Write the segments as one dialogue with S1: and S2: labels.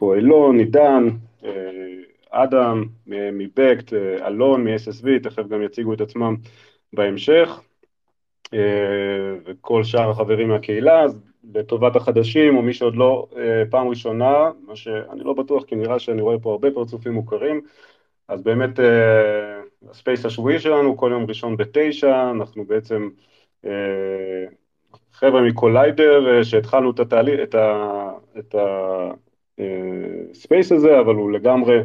S1: פה אילון, עידן, אדם מבקט, אלון מ-SSV, תכף גם יציגו את עצמם בהמשך, וכל שאר החברים מהקהילה, אז לטובת החדשים או מי שעוד לא פעם ראשונה, מה שאני לא בטוח כי נראה שאני רואה פה הרבה פרצופים מוכרים, אז באמת הספייס השבועי שלנו כל יום ראשון בתשע, אנחנו בעצם חבר'ה מקוליידר שהתחלנו את התהליך, את הספייס הזה, אבל הוא לגמרי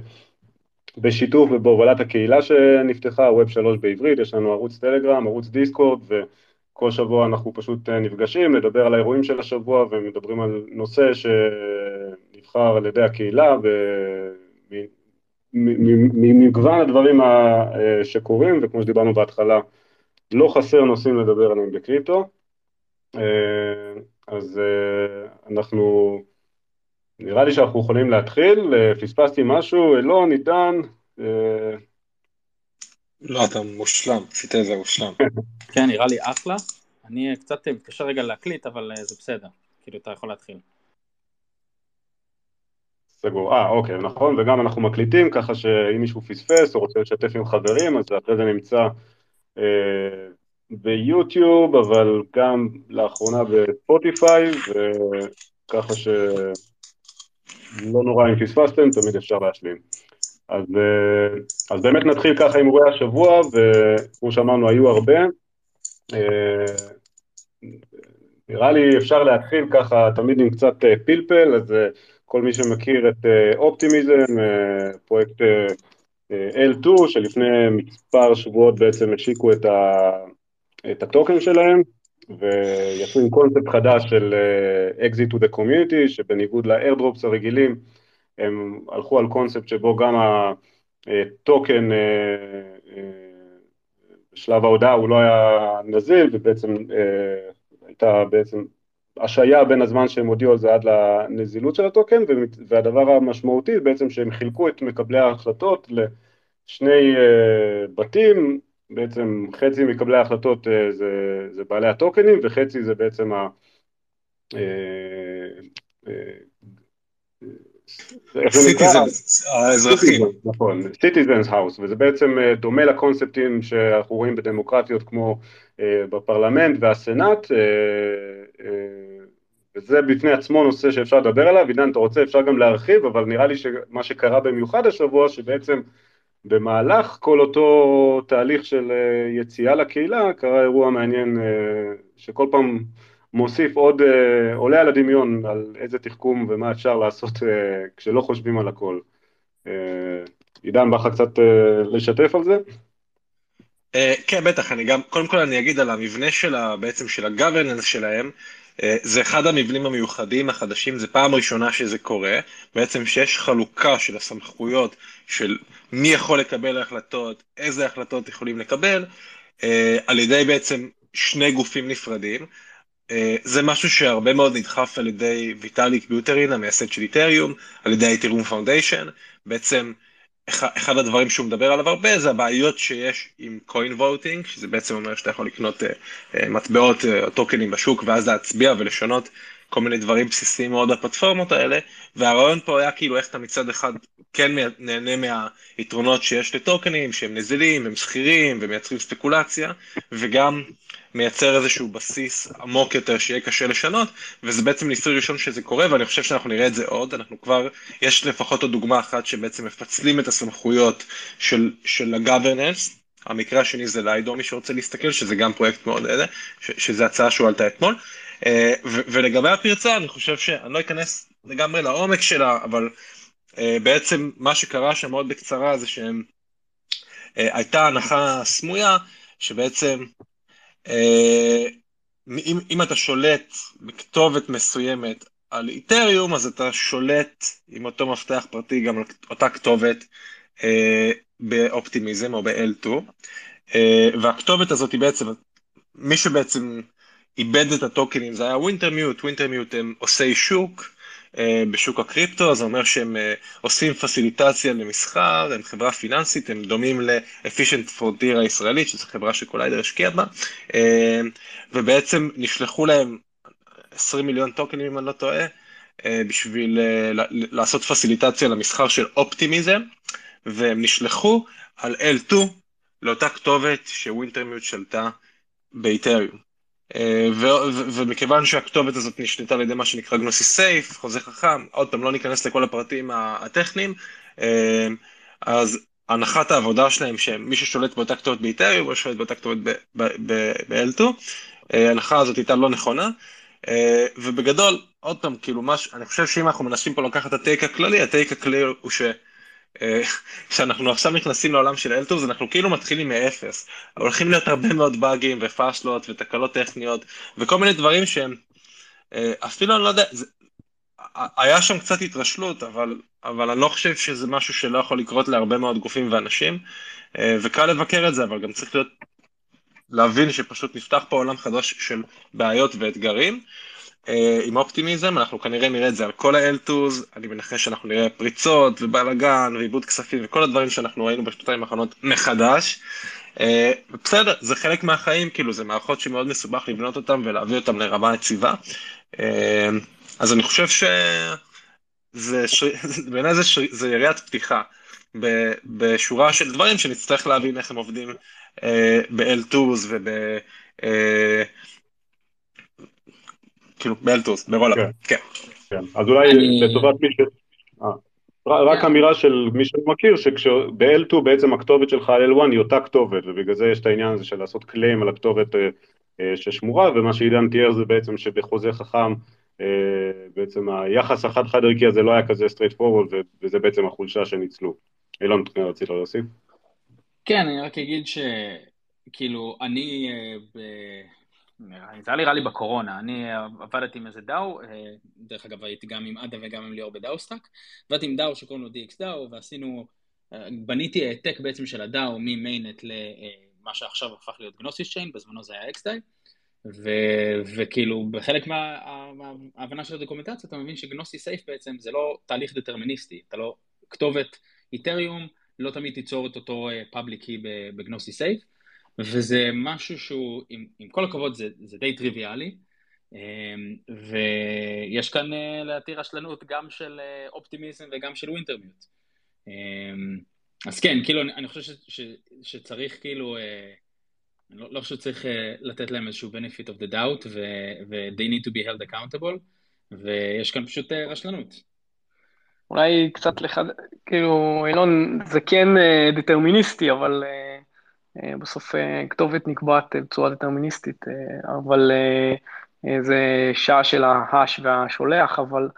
S1: בשיתוף ובהובלת הקהילה שנפתחה, ווב שלוש בעברית, יש לנו ערוץ טלגרם, ערוץ דיסקורד, וכל שבוע אנחנו פשוט נפגשים, לדבר על האירועים של השבוע ומדברים על נושא שנבחר על ידי הקהילה, ממגוון הדברים שקורים, וכמו שדיברנו בהתחלה, לא חסר נושאים לדבר עליהם בקריפטו, אז אנחנו, נראה לי שאנחנו יכולים להתחיל, פספסתי משהו, אילון, עידן?
S2: לא, אתה מושלם, את זה מושלם.
S3: כן, נראה לי אחלה, אני קצת מתקשר רגע להקליט, אבל זה בסדר, כאילו אתה יכול להתחיל.
S1: סגור, אה אוקיי, נכון, וגם אנחנו מקליטים, ככה שאם מישהו פספס או רוצה לשתף עם חברים, אז אחרי זה נמצא ביוטיוב, אבל גם לאחרונה בספוטיפיי, וככה שלא נורא אם פספסתם, תמיד אפשר להשלים. אז, אז באמת נתחיל ככה עם אירועי השבוע, וכמו שאמרנו היו הרבה, נראה לי אפשר להתחיל ככה תמיד עם קצת פלפל, אז כל מי שמכיר את אופטימיזם, פרויקט L2 שלפני מספר שבועות בעצם השיקו את הטוקן שלהם ויצאו עם קונספט חדש של exit to the community שבניגוד לאיירדרופס הרגילים הם הלכו על קונספט שבו גם הטוקן בשלב ההודעה הוא לא היה נזיל ובעצם הייתה בעצם השהיה בין הזמן שהם הודיעו על זה עד לנזילות של הטוקן והדבר המשמעותי בעצם שהם חילקו את מקבלי ההחלטות לשני בתים, בעצם חצי מקבלי ההחלטות זה, זה בעלי הטוקנים וחצי זה בעצם ה...
S2: האזרחים.
S1: נכון, citizens house, וזה בעצם דומה לקונספטים שאנחנו רואים בדמוקרטיות כמו בפרלמנט והסנאט, וזה בפני עצמו נושא שאפשר לדבר עליו, עידן אתה רוצה? אפשר גם להרחיב, אבל נראה לי שמה שקרה במיוחד השבוע שבעצם במהלך כל אותו תהליך של יציאה לקהילה קרה אירוע מעניין שכל פעם מוסיף עוד, עולה על הדמיון על איזה תחכום ומה אפשר לעשות כשלא חושבים על הכל. עידן בא לך קצת לשתף על זה?
S2: כן בטח, אני גם, קודם כל אני אגיד על המבנה של בעצם של הגוורננס שלהם, זה אחד המבנים המיוחדים החדשים, זה פעם ראשונה שזה קורה, בעצם שיש חלוקה של הסמכויות של מי יכול לקבל החלטות, איזה החלטות יכולים לקבל, על ידי בעצם שני גופים נפרדים, זה משהו שהרבה מאוד נדחף על ידי ויטאליק בוטרין, המייסד של איתריום, על ידי איתריום Foundation, בעצם אחד הדברים שהוא מדבר עליו הרבה זה הבעיות שיש עם coin voting, שזה בעצם אומר שאתה יכול לקנות מטבעות או טוקנים בשוק ואז להצביע ולשנות כל מיני דברים בסיסיים מאוד בפלטפורמות האלה, והרעיון פה היה כאילו איך אתה מצד אחד כן נהנה מהיתרונות שיש לטוקנים, שהם נזילים, הם שכירים ומייצרים ספקולציה, וגם מייצר איזשהו בסיס עמוק יותר שיהיה קשה לשנות, וזה בעצם ניסוי ראשון שזה קורה, ואני חושב שאנחנו נראה את זה עוד, אנחנו כבר, יש לפחות עוד דוגמה אחת שבעצם מפצלים את הסמכויות של, של הגוורננס, המקרה השני זה ליידו, מי שרוצה להסתכל, שזה גם פרויקט מאוד אלה, שזה הצעה שהועלתה אתמול, ולגבי הפרצה אני חושב שאני לא אכנס לגמרי לעומק שלה, אבל בעצם מה שקרה שם מאוד בקצרה זה שהם, הייתה הנחה סמויה, שבעצם אם, אם אתה שולט בכתובת מסוימת על איתריום, אז אתה שולט עם אותו מפתח פרטי גם על אותה כתובת באופטימיזם או ב-L2, והכתובת הזאת היא בעצם, מי שבעצם איבד את הטוקנים זה היה ווינטרמיוט, ווינטרמיוט הם עושי שוק בשוק הקריפטו, זה אומר שהם עושים פסיליטציה למסחר, הם חברה פיננסית, הם דומים ל-Efficient Frontier הישראלית, שזו חברה שקוליידר השקיע בה, ובעצם נשלחו להם 20 מיליון טוקנים אם אני לא טועה, בשביל לעשות פסיליטציה למסחר של אופטימיזם, והם נשלחו על L2 לאותה כתובת שווינטרמיוט שלטה באיתריום. ומכיוון שהכתובת הזאת נשלטה על ידי מה שנקרא גנוסי סייף, חוזה חכם, עוד פעם לא ניכנס לכל הפרטים הטכניים, אז הנחת העבודה שלהם שמי ששולט באותה כתובת באיתריום, או שולט באותה כתובת ב-L2, ההנחה הזאת הייתה לא נכונה, ובגדול, עוד פעם, כאילו, מש, אני חושב שאם אנחנו מנסים פה לקחת את הטייק הכללי, הטייק הכללי הוא ש... כשאנחנו עכשיו נכנסים לעולם של אלטוב, אז אנחנו כאילו מתחילים מאפס. הולכים להיות הרבה מאוד באגים ופאשלות ותקלות טכניות וכל מיני דברים שהם, אפילו אני לא יודע, זה, היה שם קצת התרשלות, אבל, אבל אני לא חושב שזה משהו שלא יכול לקרות להרבה מאוד גופים ואנשים, וקל לבקר את זה, אבל גם צריך להיות, להבין שפשוט נפתח פה עולם חדש של בעיות ואתגרים. עם אופטימיזם, אנחנו כנראה נראה את זה על כל ה-L2s, אני מנחש שאנחנו נראה פריצות ובלאגן ועיבוד כספים וכל הדברים שאנחנו ראינו בשנתיים האחרונות מחדש. בסדר, זה חלק מהחיים, כאילו זה מערכות שמאוד מסובך לבנות אותן ולהביא אותן לרמה יציבה. אז אני חושב שזה, בעיניי זה, זה יריית פתיחה בשורה של דברים שנצטרך להבין איך הם עובדים ב-L2s וב... כאילו באלטוס, ברולאפ, כן. כן.
S1: אז אולי לטובת מי ש... אה, רק כן. אמירה של מי שמכיר, שב-L2 בעצם הכתובת שלך על L1 היא אותה כתובת, ובגלל זה יש את העניין הזה של לעשות קליים על הכתובת אה, אה, ששמורה, ומה שעידן תיאר זה בעצם שבחוזה חכם, בעצם היחס החד-חד ערכי הזה לא היה כזה straight forward, וזה בעצם החולשה שניצלו. אילון, רצית להוסיף?
S3: כן, אני רק אגיד שכאילו, אני זה היה נראה לי בקורונה, אני עבדתי עם איזה דאו, אה, דרך אגב הייתי גם עם עדה וגם עם ליאור בדאו-סטאק, עבדתי עם דאו שקוראים לו DXDAO ועשינו, אה, בניתי העתק בעצם של הדאו מ mainnet למה שעכשיו הפך להיות Gnosis Chain, בזמנו זה היה xDai, וכאילו בחלק מההבנה של הדוקומנטציה אתה מבין ש Gnosis Safe בעצם זה לא תהליך דטרמיניסטי, אתה לא, כתובת איתריום לא תמיד תיצור את אותו public key ב Gnosis Safe, וזה משהו שהוא, עם, עם כל הכבוד, זה, זה די טריוויאלי, אמ, ויש כאן אה, להתיר רשלנות גם של אה, אופטימיזם וגם של ווינטרמיוט. אמ, אז כן, כאילו, אני, חושב ש, ש, שצריך כאילו, אה, אני לא, לא חושב שצריך לתת להם איזשהו benefit of the doubt, ו-they need to be held accountable, ויש כאן פשוט רשלנות.
S4: אולי קצת לך, כאילו, אילון, זה כן דטרמיניסטי, אבל... אה, בסוף אה, כתובת נקבעת בצורה דטרמיניסטית, אה, אבל זה שעה של ההאש והשולח, אבל,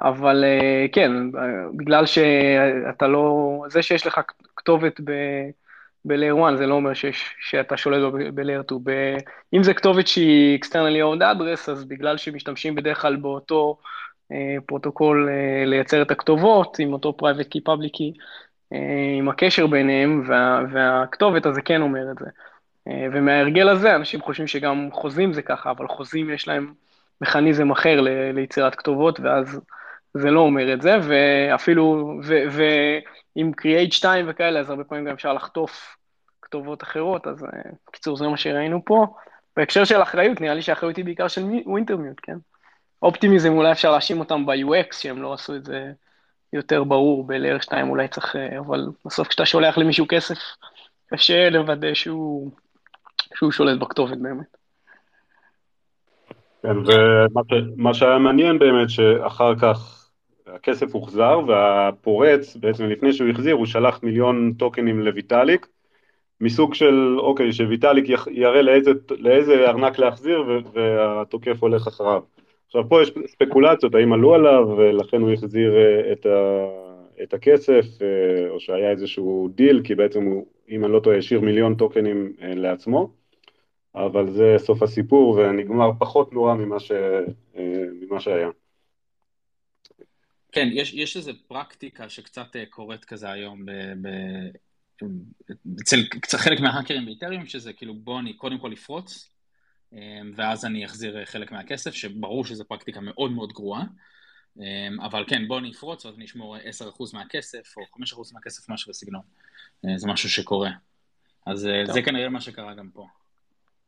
S4: אבל כן, בגלל שאתה לא, זה שיש לך כתובת ב... ב-Layer 1 זה לא אומר שיש, שאתה שולט ב-Layer 2. ב- אם זה כתובת שהיא externally owned address, אז בגלל שמשתמשים בדרך כלל באותו אה, פרוטוקול אה, לייצר את הכתובות, עם אותו private key public key, אה, עם הקשר ביניהם, וה, והכתובת, אז זה כן אומר את זה. אה, ומההרגל הזה, אנשים חושבים שגם חוזים זה ככה, אבל חוזים יש להם מכניזם אחר ל, ליצירת כתובות, ואז זה לא אומר את זה, ואפילו, ועם Create 2 וכאלה, אז הרבה פעמים גם אפשר לחטוף כתובות אחרות, אז בקיצור, אה, זה מה שראינו פה. בהקשר של אחריות, נראה לי שהאחריות היא בעיקר של ווינטרמיוט, כן? אופטימיזם אולי אפשר להאשים אותם ב-UX, שהם לא עשו את זה יותר ברור ב-Layer 2 אולי צריך, אה, אבל בסוף כשאתה שולח למישהו כסף, קשה לוודא שהוא, שהוא שולט בכתובת באמת.
S1: כן, ומה שהיה מעניין באמת שאחר כך הכסף הוחזר והפורץ בעצם לפני שהוא החזיר הוא שלח מיליון טוקנים לויטאליק מסוג של אוקיי שוויטאליק יראה לאיזה, לאיזה ארנק להחזיר והתוקף הולך אחריו עכשיו פה יש ספקולציות, האם עלו עליו ולכן הוא החזיר אה, את, ה, את הכסף, אה, או שהיה איזשהו דיל, כי בעצם הוא, אם אני לא טועה, השאיר מיליון טוקנים אה, לעצמו, אבל זה סוף הסיפור ונגמר פחות נורא ממה, ש, ממה שהיה.
S3: כן, יש, יש איזו פרקטיקה שקצת קורית כזה היום ב, ב, אצל חלק מההאקרים באיתריום, שזה כאילו בוא אני קודם כל אפרוץ, ואז אני אחזיר חלק מהכסף, שברור שזו פרקטיקה מאוד מאוד גרועה, אמ, אבל כן, בואו נפרוץ ואז נשמור 10% מהכסף, או 5% מהכסף, משהו בסגנון. אה, זה משהו שקורה. אז אה, טוב. זה כנראה מה שקרה גם פה.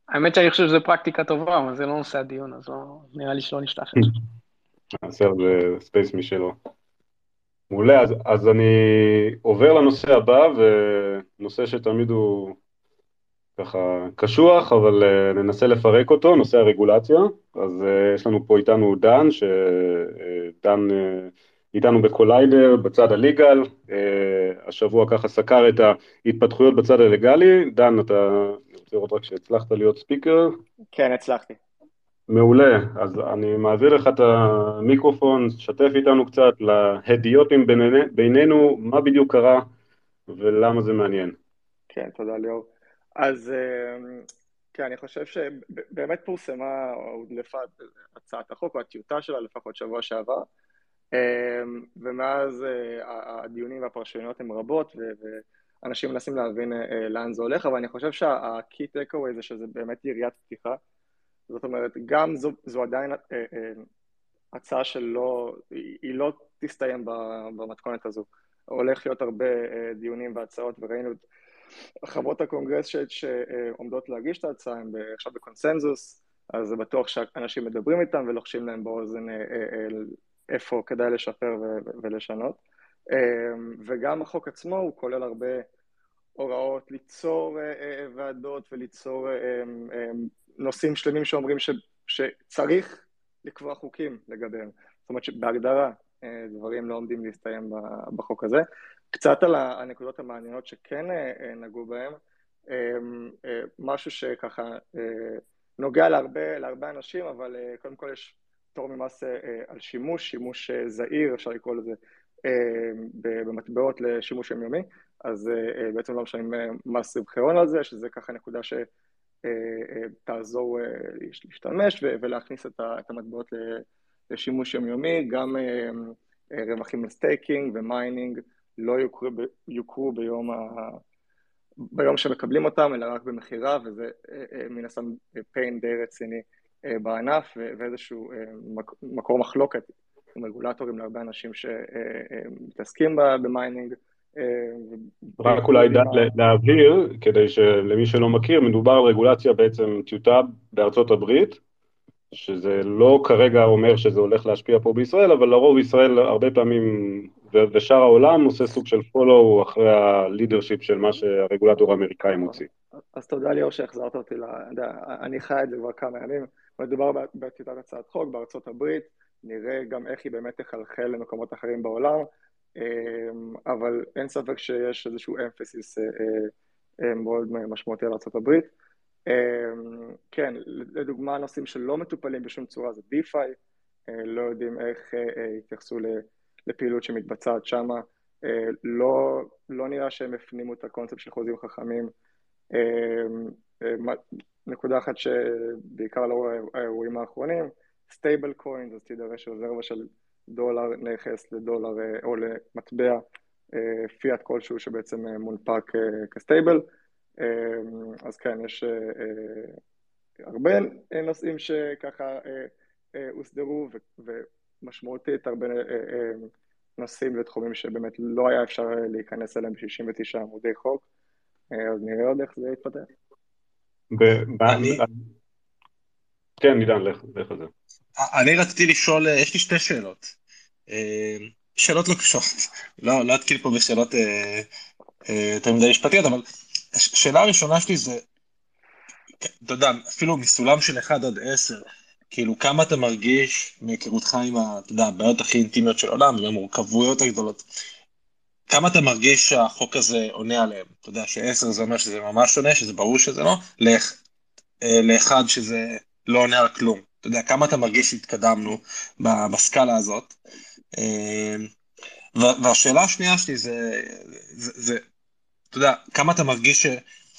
S4: האמת שאני חושב שזו פרקטיקה טובה, אבל זה לא נושא הדיון, אז לא, נראה לי שלא נפתח את זה.
S1: נעשה על זה space משלו. מעולה, אז, אז אני עובר לנושא הבא, ונושא שתמיד הוא ככה קשוח, אבל אה, ננסה לפרק אותו, נושא הרגולציה. אז אה, יש לנו פה איתנו דן, שדן אה, איתנו בקוליידר, בצד הליגל, uh, השבוע ככה סקר את ההתפתחויות בצד הלגלי. דן, אתה, אני רוצה לראות רק שהצלחת להיות ספיקר.
S5: כן, הצלחתי.
S1: מעולה, אז אני מעביר לך את המיקרופון, שתף איתנו קצת להדיוטים בינינו, מה בדיוק קרה ולמה זה מעניין.
S5: כן, תודה ליאור. אז אמ, כן, אני חושב שבאמת פורסמה או הודלפה הצעת החוק, או הטיוטה שלה לפחות שבוע שעבר, אמ, ומאז אה, הדיונים והפרשנויות הם רבות, ואנשים מנסים להבין אה, לאן זה הולך, אבל אני חושב שה-key takeaway זה שזה באמת יריית פתיחה. זאת אומרת, גם זו, זו עדיין אה, הצעה שלא, היא לא תסתיים במתכונת הזו. הולך להיות הרבה דיונים והצעות, וראינו את חברות הקונגרס ש, שעומדות להגיש את ההצעה הן עכשיו בקונסנזוס, אז זה בטוח שאנשים מדברים איתם ולוחשים להם באוזן אה, אה, אה, איפה כדאי לשפר ולשנות. וגם החוק עצמו הוא כולל הרבה הוראות ליצור ועדות וליצור נושאים שלמים שאומרים ש, שצריך לקבוע חוקים לגביהם. זאת אומרת שבהגדרה דברים לא עומדים להסתיים בחוק הזה. קצת על הנקודות המעניינות שכן אה, אה, נגעו בהן, אה, משהו שככה נוגע להרבה, להרבה אנשים, אבל קודם כל יש פטור ממס על שימוש, שימוש זעיר, אפשר לקרוא לזה, במטבעות לשימוש יומיומי, אז בעצם לא משלמים מס רווחי על זה, שזה ככה נקודה שתעזור להשתמש ולהכניס את המטבעות לשימוש יומיומי, גם רווחים ל-staking ו-mining, לא יוכרו, יוכרו ביום, ה... ביום שמקבלים אותם, אלא רק במכירה, וזה אה, אה, מן הסתם pain די רציני אה, בענף, ואיזשהו מקור מחלוקת עם רגולטורים להרבה אנשים שמתעסקים ב-mining.
S1: רק אולי להבהיר, כדי שלמי שלא מכיר, מדובר על רגולציה בעצם טיוטה בארצות הברית, שזה לא כרגע אומר שזה הולך להשפיע פה בישראל, אבל לרוב ישראל הרבה פעמים ושאר העולם עושה סוג של פולו אחרי הלידרשיפ של מה שהרגולטור האמריקאי מוציא.
S5: אז תודה ליאור שהחזרת אותי, אני חי את זה כבר כמה ימים, מדובר בטיוטת הצעת חוק בארצות הברית, נראה גם איך היא באמת תחלחל למקומות אחרים בעולם, אמ, אבל אין ספק שיש איזשהו אמפסיס אה, אה, מאוד משמעותי על ארצות הברית. אמ, כן, לדוגמה נושאים שלא מטופלים בשום צורה זה DeFi, אה, לא יודעים איך יתייחסו לפעילות שמתבצעת שם. אה, לא, לא נראה שהם הפנימו את הקונספט של חוזים חכמים. אה, אה, נקודה אחת שבעיקר לאור האירועים האחרונים, stablecoins, אז תידרש רזרבה של דולר נכס לדולר או למטבע פיאט כלשהו שבעצם מונפק כ-stable. אז כן, יש הרבה נושאים שככה הוסדרו ומשמעותית הרבה נושאים ותחומים שבאמת לא היה אפשר להיכנס אליהם ב-69 עמודי חוק, אה, אז נראה עוד איך זה יתפתח.
S1: כן, עידן, לך על זה.
S2: אני רציתי לשאול, אה, יש לי שתי שאלות. אה, שאלות לא קשות. לא, לא אתקיל פה בשאלות יותר מדי משפטיות, אבל השאלה הראשונה שלי זה, אתה יודע, אפילו מסולם של 1 עד 10, כאילו כמה אתה מרגיש מהיכרותך עם, אתה יודע, הבעיות הכי אינטימיות של העולם והמורכבויות הגדולות, כמה אתה מרגיש שהחוק הזה עונה עליהם? אתה יודע שעשר זה אומר שזה ממש שונה, שזה ברור שזה לא, לאח, אה, לאחד שזה לא עונה על כלום. אתה יודע, כמה אתה מרגיש שהתקדמנו בסקאלה הזאת? אה, והשאלה השנייה שלי זה, זה, זה, אתה יודע, כמה אתה מרגיש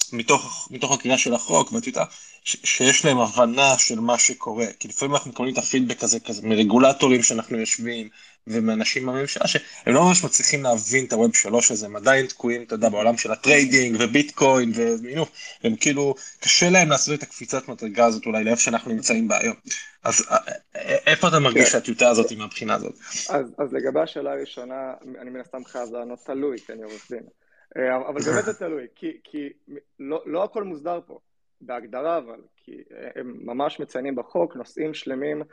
S2: שמתוך מתוך הקריאה של החוק והטיוטה, שיש להם הבנה של מה שקורה, כי לפעמים אנחנו מקבלים את הפידבק הזה כזה מרגולטורים שאנחנו יושבים ומאנשים בממשלה שהם לא ממש מצליחים להבין את ה-web שלוש הזה, הם עדיין תקועים, אתה יודע, בעולם של ה-trading וביטקוין ומינוף, והם כאילו, קשה להם לעשות את הקפיצת מדרגה הזאת אולי לאיפה שאנחנו נמצאים בה היום. אז אה, אה, איפה אתה מרגיש כן. שהטיוטה הזאת מהבחינה הזאת?
S5: אז, אז לגבי השאלה הראשונה, אני מן הסתם חייב לענות תלוי, כי אני עורך דין. אה, אבל באמת זה תלוי, כי, כי לא, לא הכל מוסדר פה. בהגדרה אבל, כי הם ממש מציינים בחוק נושאים שלמים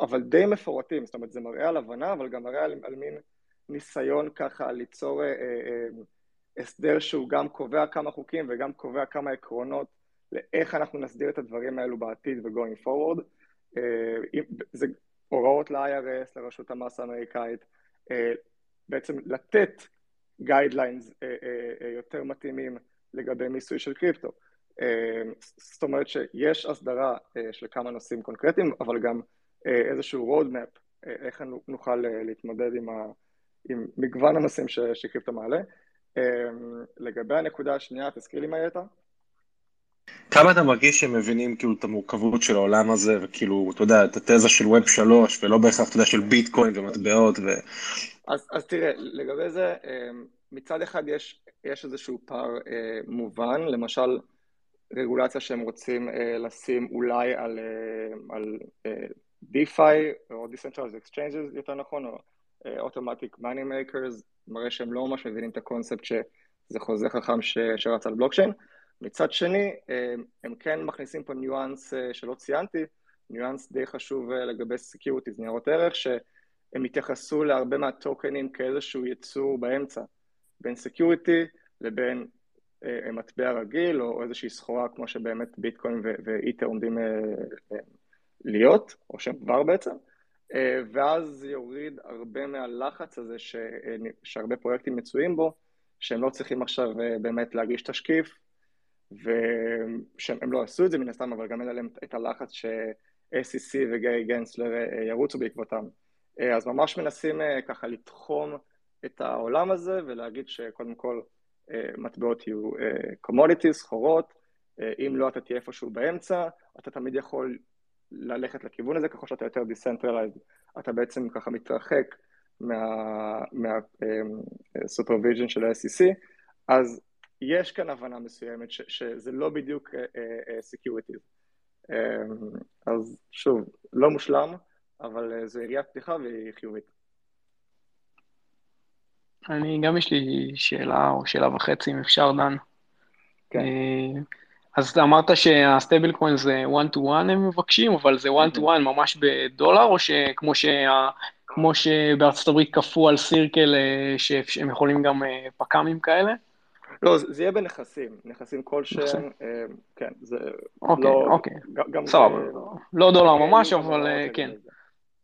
S5: אבל די מפורטים, זאת אומרת זה מראה על הבנה, אבל גם מראה על, על מין ניסיון ככה ליצור אה, אה, הסדר שהוא גם קובע כמה חוקים וגם קובע כמה עקרונות לאיך אנחנו נסדיר את הדברים האלו בעתיד ו-going forward. אה, זה הוראות ל-IRS, לרשות המס האמריקאית, אה, בעצם לתת guidelines אה, יותר מתאימים לגבי מיסוי של קריפטו. זאת אומרת שיש הסדרה של כמה נושאים קונקרטיים, אבל גם איזשהו road map, איך נוכל להתמודד עם, ה, עם מגוון הנושאים שקריפטו מעלה. לגבי הנקודה השנייה, תזכיר לי מה הייתה?
S2: כמה אתה מרגיש שהם מבינים כאילו את המורכבות של העולם הזה, וכאילו, אתה יודע, את התזה של ווב שלוש, ולא בהכרח, אתה יודע, של ביטקוין ומטבעות ו...
S5: אז, אז תראה, לגבי זה, אמ, מצד אחד יש, יש איזשהו פער אה, מובן, למשל, רגולציה שהם רוצים אה, לשים אולי על, אה, על DeFi, או Decentralized Exchanges, יותר נכון, או Automated Market Makers, מראה שהם לא ממש מבינים את הקונספט שזה חוזה חכם שרץ על בלוקצ'יין. מצד שני, הם כן מכניסים פה ניואנס אה, שלא ציינתי, ניואנס די חשוב אה, לגבי securities, ניירות ערך, שהם התייחסו להרבה מהטוקנים כאיזשהו יצור באמצע, בין security לבין אה, מטבע רגיל, או איזושהי סחורה כמו שבאמת ביטקוין ואיתר עומדים להיות, או שהם כבר בעצם, ואז יוריד הרבה מהלחץ הזה. שהרבה פרויקטים מצויים בו, שהם לא צריכים עכשיו באמת להגיש תשקיף, ושהם לא עשו את זה מן הסתם, אבל גם אין עליהם את הלחץ ש-SEC וגיא גנסלר אה, ירוצו בעקבותם. אה, אז ממש מנסים אה, ככה לתחום את העולם הזה ולהגיד שקודם כל מטבעות יהיו commodities, סחורות, אם לא אתה תהיה איפשהו באמצע, אתה תמיד יכול ללכת לכיוון הזה, ככל שאתה יותר decentralized, אתה בעצם ככה מתרחק מה-supervision מה, של ה-SEC, אז יש כאן הבנה מסוימת ש, שזה לא בדיוק securities. אה, אה, אמ, אז שוב, לא מושלם, אבל זו יריית פתיחה והיא חיובית.
S4: אני, גם יש לי שאלה או שאלה וחצי, אם אפשר, דן. כן. אז אמרת שהסטייבל קוין זה one to one הם מבקשים, אבל זה one to one ממש בדולר, או שכמו שה... כמו שבארצות הברית כפו על סירקל, שהם יכולים גם פק"מים כאלה?
S5: לא, זה יהיה בנכסים, נכסים כלשהם, אה, כן, זה
S4: אוקיי, לא... אוקיי, אוקיי, סבבה, לא דולר ממש, אבל אה, כן.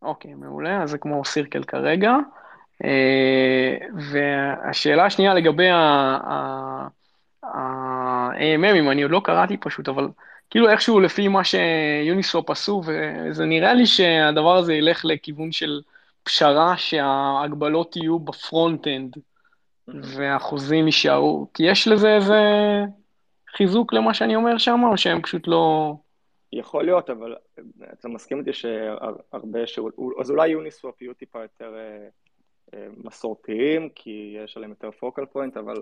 S4: אוקיי, מעולה, אז זה כמו סירקל כרגע. אה, והשאלה השנייה לגבי ה-AMM, אם אני עוד לא קראתי פשוט, אבל כאילו איכשהו לפי מה ש Uniswap עשו, וזה נראה לי שהדבר הזה ילך לכיוון של פשרה שההגבלות יהיו ב-front-end. והחוזים יישארו, כי יש לזה איזה חיזוק למה שאני אומר שם, או שהם פשוט לא...
S5: יכול להיות, אבל אתה מסכים איתי שהרבה שירות, אז אולי Uniswap יהיו טיפה יותר אה, אה, מסורתיים, כי יש עליהם יותר focal point, אבל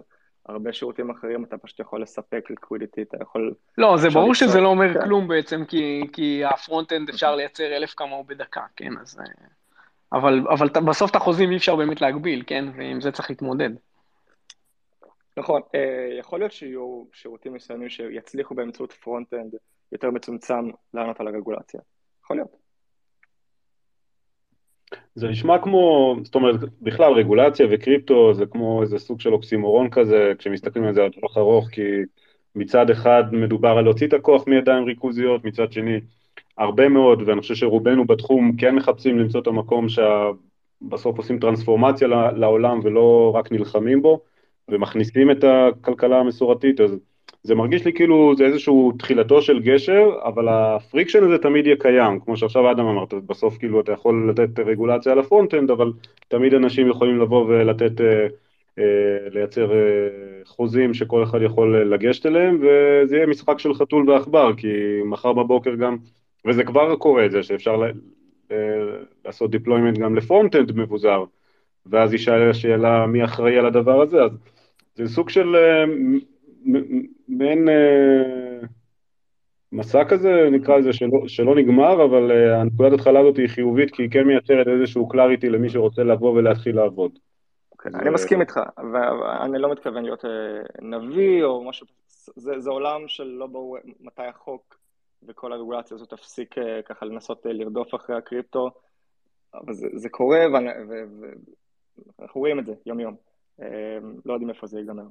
S5: הרבה שירותים אחרים אתה פשוט יכול לספק liquidity, אתה יכול...
S4: לא, זה ברור שזה לא אומר כן. כלום בעצם, כי, כי ה-front-end אפשר לייצר אלף כמוהו בדקה, כן, אז... אה, אבל, אבל בסוף את החוזים אי אפשר באמת להגביל, כן, ועם זה צריך להתמודד.
S5: נכון, אה, יכול להיות שיהיו שירותים מסוימים שיצליחו באמצעות front-end יותר מצומצם לענות על הרגולציה. יכול להיות.
S1: זה נשמע כמו, זאת אומרת, בכלל רגולציה וקריפטו זה כמו איזה סוג של אוקסימורון כזה, כשמסתכלים על זה על טווח ארוך, כי מצד אחד מדובר על להוציא את הכוח מידיים ריכוזיות, מצד שני הרבה מאוד, ואני חושב שרובנו בתחום כן מחפשים למצוא את המקום שבסוף עושים טרנספורמציה לעולם ולא רק נלחמים בו. ומכניסים את הכלכלה המסורתית, אז זה מרגיש לי כאילו זה איזשהו תחילתו של גשר, אבל ה-friction הזה תמיד יהיה קיים, כמו שעכשיו אדם אמרת, בסוף כאילו אתה יכול לתת רגולציה על ה-front-end, אבל תמיד אנשים יכולים לבוא ולתת, אה, אה, לייצר אה, חוזים שכל אחד יכול לגשת אליהם, וזה יהיה משחק של חתול ועכבר, כי מחר בבוקר גם, וזה כבר קורה זה, שאפשר ל, אה, לעשות deployment גם ל-front-end מבוזר, ואז יישאל השאלה מי אחראי על הדבר הזה, אז זה סוג של אה, מעין אה, מסע כזה, נקרא לזה, שלא, שלא נגמר, אבל אה, הנקודת התחלה הזאת היא חיובית, כי היא כן מייצרת איזשהו clarity למי שרוצה לבוא ולהתחיל לעבוד.
S5: Okay, אני מסכים איתך, ואני לא מתכוון להיות נביא או משהו, זה, זה עולם של לא ברור מתי החוק וכל הרגולציה הזאת תפסיק ככה לנסות לרדוף אחרי הקריפטו, אבל זה, זה קורה ואנחנו רואים את זה יום יום, לא יודעים איפה זה ייגמר.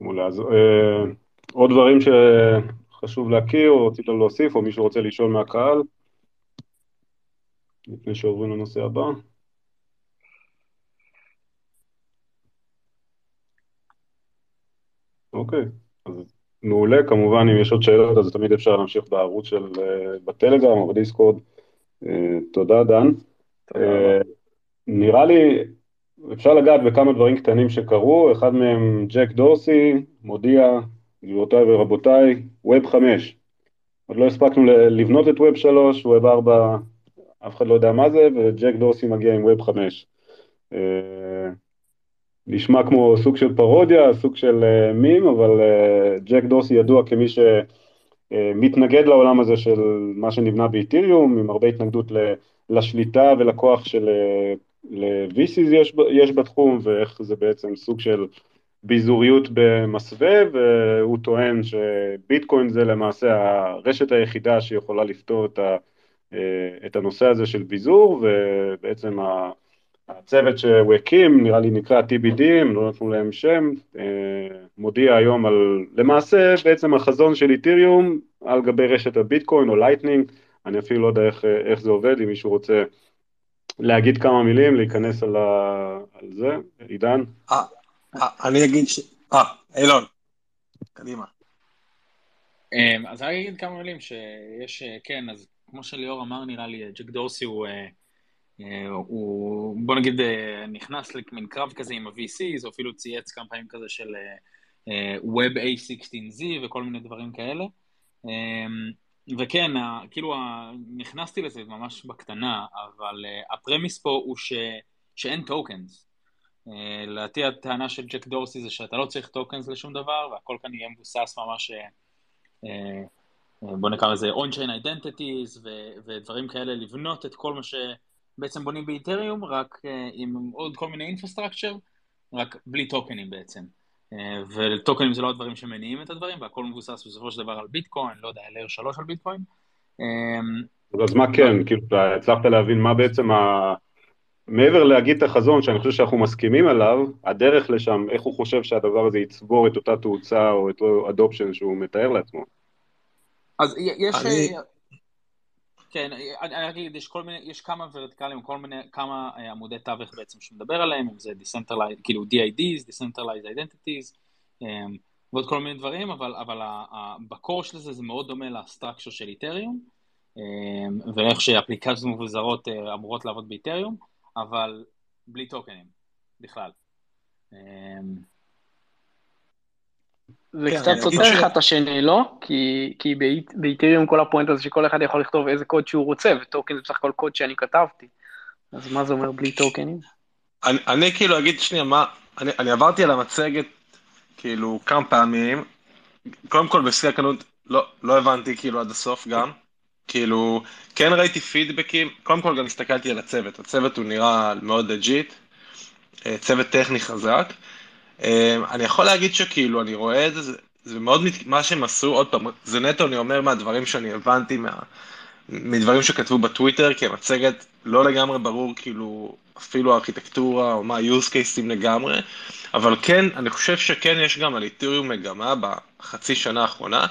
S1: מעולה, אז עוד דברים שחשוב להכיר או רצית להוסיף או מישהו רוצה לשאול מהקהל? לפני שעוברים לנושא הבא. אוקיי, אז מעולה, כמובן אם יש עוד שאלות אז תמיד אפשר להמשיך בערוץ של, אה, בטלגרם או בדיסקורד. אה, תודה דן. תודה. אה, נראה לי, אפשר לגעת בכמה דברים קטנים שקרו, אחד מהם ג'ק דורסי מודיע, גבירותיי ורבותיי, ווב 5. עוד לא הספקנו לבנות את ווב 3, ווב 4 אף אחד לא יודע מה זה, וג'ק דורסי מגיע עם ווב 5. Uh, נשמע כמו סוג של פרודיה, סוג של uh, מים, אבל uh, ג'ק דורסי ידוע כמי שמתנגד לעולם הזה של מה שנבנה באיתיריום, עם הרבה התנגדות לשליטה ולכוח של ל-VCs יש, יש בתחום, ואיך זה בעצם סוג של ביזוריות במסווה, והוא טוען שביטקוין זה למעשה הרשת היחידה שיכולה לפתור את ה... אה, את הנושא הזה של ביזור, ובעצם הצוות שהוא הקים, נראה לי נקרא TBD, הם לא נתנו להם שם, אה, מודיע היום על למעשה בעצם החזון של איתיריום על גבי רשת הביטקוין או Lightning, אני אפילו לא יודע איך, איך זה עובד, אם מישהו רוצה להגיד כמה מילים, להיכנס על, ה... על זה, עידן.
S2: אה, אני אגיד ש... אה, אילון, קדימה.
S3: אז אני אגיד כמה מילים שיש, כן, אז כמו שליאור אמר, נראה לי, ג'ק דורסי הוא, אה, אה, הוא בוא נגיד, אה, נכנס למין קרב כזה עם ה-VCs, או אפילו צייץ כמה פעמים כזה של Web A16Z וכל מיני דברים כאלה. וכן, כאילו, נכנסתי לזה ממש בקטנה, אבל ה premise פה הוא ש, שאין tokens. לדעתי הטענה של ג'ק דורסי זה שאתה לא צריך tokens לשום דבר, והכל כאן יהיה מבוסס ממש בוא נקרא לזה on-chain identities ו- ודברים כאלה, לבנות את כל מה שבעצם בונים באיתריום, רק עם עוד כל מיני infrastructure, רק בלי טוקנים בעצם. וטוקנים זה לא הדברים שמניעים את הדברים, והכל מבוסס בסופו של דבר על ביטקוין, לא יודע, LR 3 על ביטקוין.
S1: Uh, אז מה כן, כאילו, הצלחת להבין מה בעצם ה... מעבר להגיד את החזון, שאני חושב שאנחנו מסכימים עליו, הדרך לשם, איך הוא חושב שהדבר הזה יצבור את אותה תאוצה או את אותו אדופשן שהוא מתאר לעצמו.
S3: אז יש... אני... כן, אני רק אגיד, יש כל מיני, יש כמה ורטיקלים, כל מיני, כמה אה, עמודי תווך בעצם שמדבר עליהם, אם זה Decentralized, כאילו DIDs, Decentralized Identities, אמ, ועוד כל מיני דברים, אבל, אבל בקור של זה זה מאוד דומה לסטרקצ'ר של איתריום, אמ, ואיך שאפליקציות מבוזרות אה, אמורות לעבוד באיתריום, אבל בלי טוקנים, בכלל.
S4: זה כן, קצת סותר אחד את השני, לא? כי, כי באיתריום כל הפואנט הזה שכל אחד יכול לכתוב איזה קוד שהוא רוצה, וטוקן זה בסך הכל קוד שאני כתבתי. אז מה זה אומר בלי טוקנים?
S2: אני, אני כאילו אגיד שנייה, מה, אני, אני עברתי על המצגת כאילו כמה פעמים, קודם כל בשיא הכנות לא, לא הבנתי כאילו עד הסוף גם, כאילו כן ראיתי פידבקים, קודם כל גם הסתכלתי על הצוות, הצוות הוא נראה מאוד legit, אה, צוות טכני חזק. אמ, אני יכול להגיד שכאילו, אני רואה את זה, זה מאוד, מה שהם עשו, עוד פעם, זה נטו, אני אומר מהדברים שאני הבנתי, מה, מדברים שכתבו בטוויטר, כי המצגת לא לגמרי ברור, כאילו, אפילו הארכיטקטורה, או מה ה-use cases לגמרי, אבל כן, אני חושב שכן יש גם על איתריום מגמה בחצי שנה האחרונה,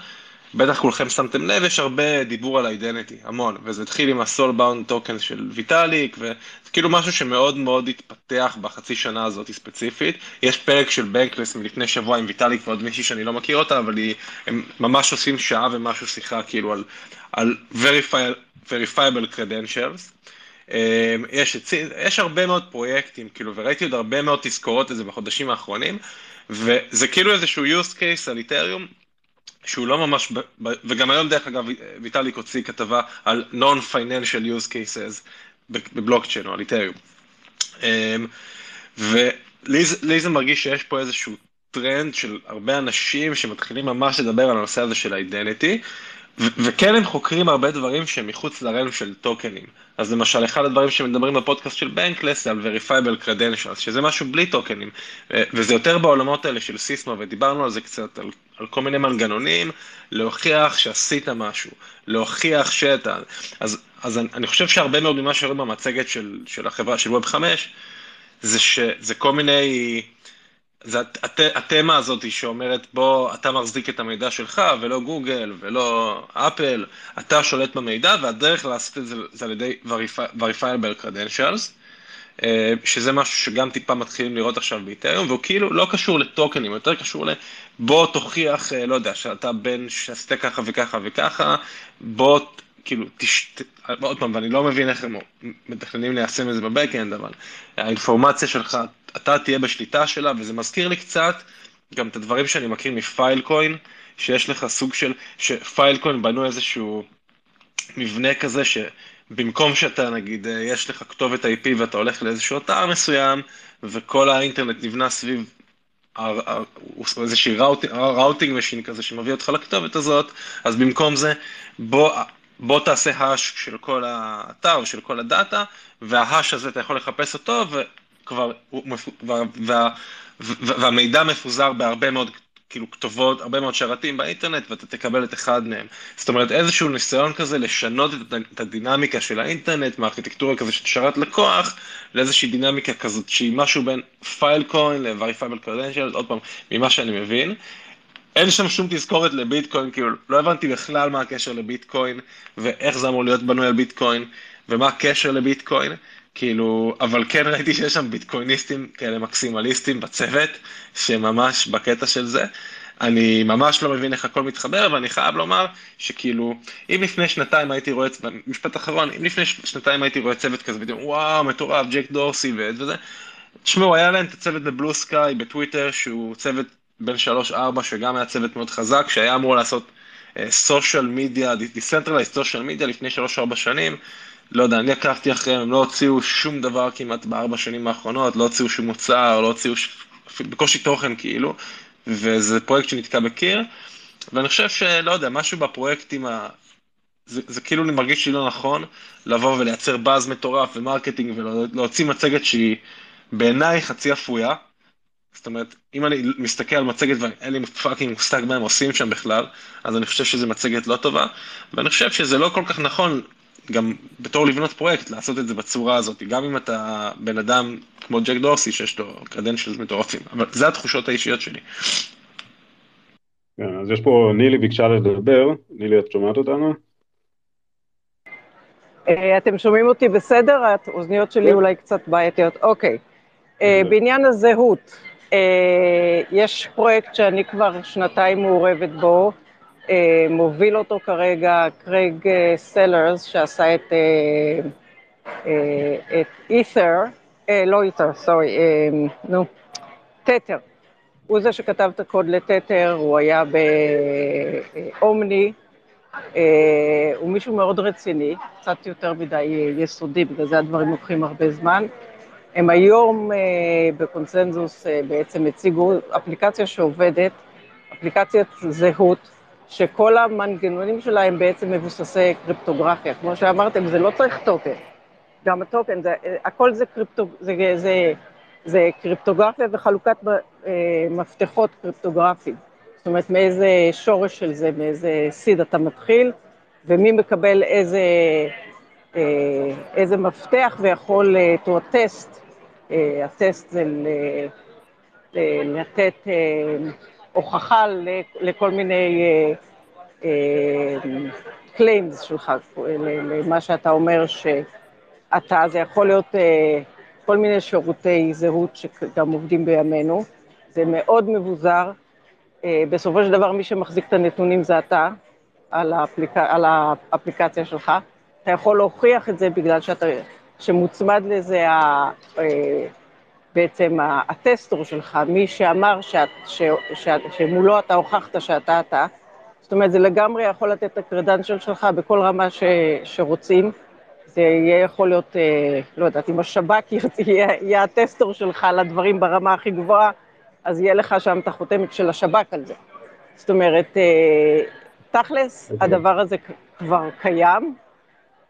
S2: בטח כולכם שמתם לב, יש הרבה דיבור על אידנטי, המון, וזה התחיל עם הסול באונד טוקן של ויטאליק, וזה כאילו משהו שמאוד מאוד התפתח בחצי שנה הזאת ספציפית. יש פרק של בנקלס מלפני שבוע עם ויטאליק ועוד מישהי שאני לא מכיר אותה, אבל היא, הם ממש עושים שעה ומשהו שיחה כאילו על, על verifiable, verifiable credentials. אמ, יש, יש הרבה מאוד פרויקטים, כאילו, וראיתי עוד הרבה מאוד תזכורות לזה בחודשים האחרונים, וזה כאילו איזשהו use case על איתריום שהוא לא ממש, וגם היום דרך אגב ויטאליק הוציא כתבה על non-financial use cases בבלוקצ'יין או על איתריום. אמ, ולי זה מרגיש שיש פה איזשהו טרנד של הרבה אנשים שמתחילים ממש לדבר על הנושא הזה של identity, וכן הם חוקרים הרבה דברים שהם מחוץ ל realm של טוקנים. אז למשל, אחד הדברים שמדברים בפודקאסט של Bankless זה על Verifiable Credentials, שזה משהו בלי טוקנים, וזה יותר בעולמות האלה של סיסמה, ודיברנו על זה קצת, על, על כל מיני מנגנונים, להוכיח שעשית משהו, להוכיח שאתה... אז, אז אני, אני חושב שהרבה מאוד ממה שיורד במצגת של, של החברה, של ווב 5, זה שזה כל מיני... זה הת, התמה הזאת שאומרת בוא אתה מחזיק את המידע שלך ולא גוגל ולא אפל, אתה שולט במידע והדרך לעשות את זה זה על ידי verifiable credentials, אה, שזה משהו שגם טיפה מתחילים לראות עכשיו באיתריום והוא כאילו לא קשור לטוקנים, יותר קשור לבוא תוכיח, אה, לא יודע, שאתה בן שעשית ככה וככה וככה, בוא כאילו, תש... עוד פעם, ואני לא מבין איך הם מתכננים ליישם את זה בבקאנד, אבל האינפורמציה שלך אתה תהיה בשליטה שלה, וזה מזכיר לי קצת גם את הדברים שאני מכיר מפיילקוין, שיש לך סוג של, שפיילקוין בנו איזשהו מבנה כזה, שבמקום שאתה נגיד, אה, יש לך כתובת IP ואתה הולך לאיזשהו אתר מסוים, וכל האינטרנט נבנה סביב איזושהי routing machine כזה שמביא אותך לכתובת הזאת, אז במקום זה בוא, בוא תעשה hash של כל האתר ושל כל הדאטה, וה hash הזה אתה יכול לחפש אותו, כבר, וה, וה, והמידע מפוזר בהרבה מאוד כאילו כתובות, הרבה מאוד שרתים באינטרנט ואתה תקבל את אחד מהם. זאת אומרת איזשהו ניסיון כזה לשנות את הדינמיקה של האינטרנט מארכיטקטורה כזה של שרת לקוח לאיזושהי דינמיקה כזאת שהיא משהו בין פיילקוין ל-Verifiable Credential, עוד פעם, ממה שאני מבין. אין שם שום תזכורת לביטקוין, כאילו לא הבנתי בכלל מה הקשר לביטקוין ואיך זה אמור להיות בנוי על ביטקוין ומה הקשר לביטקוין. כאילו, אבל כן ראיתי שיש שם ביטקויניסטים כאלה מקסימליסטים בצוות, שממש בקטע של זה. אני ממש לא מבין איך הכל מתחבר, ואני חייב לומר שכאילו, אם לפני שנתיים הייתי רואה, משפט אחרון, אם לפני שנתיים הייתי רואה צוות כזה, ואומר, וואו, מטורף, ג'ק דורסי וזה, תשמעו, היה להם את הצוות ב Bluesky, בטוויטר, שהוא צוות בין 3-4, שגם היה צוות מאוד חזק, שהיה אמור לעשות social media, decentralized social media לפני 3-4 שנים, לא יודע, אני עקבתי אחריהם, הם לא הוציאו שום דבר כמעט בארבע שנים האחרונות, לא הוציאו שום מוצר, לא הוציאו ש... בקושי תוכן כאילו, וזה פרויקט שנתקע בקיר, ואני חושב שלא יודע, משהו בפרויקטים, ה... זה, זה כאילו אני מרגיש לי לא נכון לבוא ולייצר באז מטורף ו marketing ולהוציא מצגת שהיא בעיניי חצי אפויה. זאת אומרת, אם אני מסתכל על מצגת ואין לי fucking מושג מה הם עושים שם בכלל, אז אני חושב שזו מצגת לא טובה, ואני חושב שזה לא כל כך נכון גם בתור לבנות פרויקט, לעשות את זה בצורה הזאת, גם אם אתה בן אדם כמו ג'ק דורסי שיש לו credentials מטורפים, אבל זה התחושות האישיות שלי.
S1: כן, אז יש פה נילי ביקשה לדבר, נילי את שומעת אותנו?
S6: אה, אתם שומעים אותי בסדר? האוזניות שלי כן. אולי קצת בעייתיות. אוקיי. אה, בעניין הזהות, אה, יש פרויקט שאני כבר שנתיים מעורבת בו, מוביל אותו כרגע קרייג אה, סלרס, שעשה את, אה, אית'ר, לא אית'ר, sorry, נו, תתר. הוא זה שכתב את הקוד לתתר, הוא היה באומני, הוא מישהו מאוד רציני, קצת יותר מדי יסודי, בגלל זה הדברים לוקחים הרבה זמן. הם היום בקונסנזוס בעצם הציגו אפליקציה שעובדת, אפליקציית זהות, שכל המנגנונים שלה הם בעצם מבוססי קריפטוגרפיה. כמו שאמרתם, זה לא צריך טוקן. גם הטוקן, זה, הכל זה, קריפטו, זה, זה, זה קריפטוגרפיה וחלוקת אה, מפתחות קריפטוגרפיים. זאת אומרת, מאיזה שורש של זה, מאיזה סיד אתה מתחיל, ומי מקבל איזה, אה, איזה מפתח ויכול אה, to a. הטסט זה לתת הוכחה לכל מיני claims אה, שלך, למה שאתה אומר שאתה, זה יכול להיות אה, כל מיני שירותי זהות שגם עובדים בימינו, זה מאוד מבוזר, אה, בסופו של דבר מי שמחזיק את הנתונים זה אתה, על, האפליק... על האפליקציה שלך, אתה יכול להוכיח את זה בגלל שאתה, שמוצמד לזה בעצם ה attestor שלך, מי שאמר שאת, ש, ש, שמולו אתה הוכחת שאתה אתה, זאת אומרת, זה לגמרי יכול לתת את הקרדנצ'ל שלך בכל רמה ש, שרוצים. זה יהיה יכול להיות, אה, לא יודעת, אם השב"כ יהיה, יהיה הטסטור שלך לדברים ברמה הכי גבוהה, אז יהיה לך שם את החותמת של השב"כ על זה. זאת אומרת, אה, תכלס,
S1: אוקיי.
S6: הדבר הזה כבר קיים,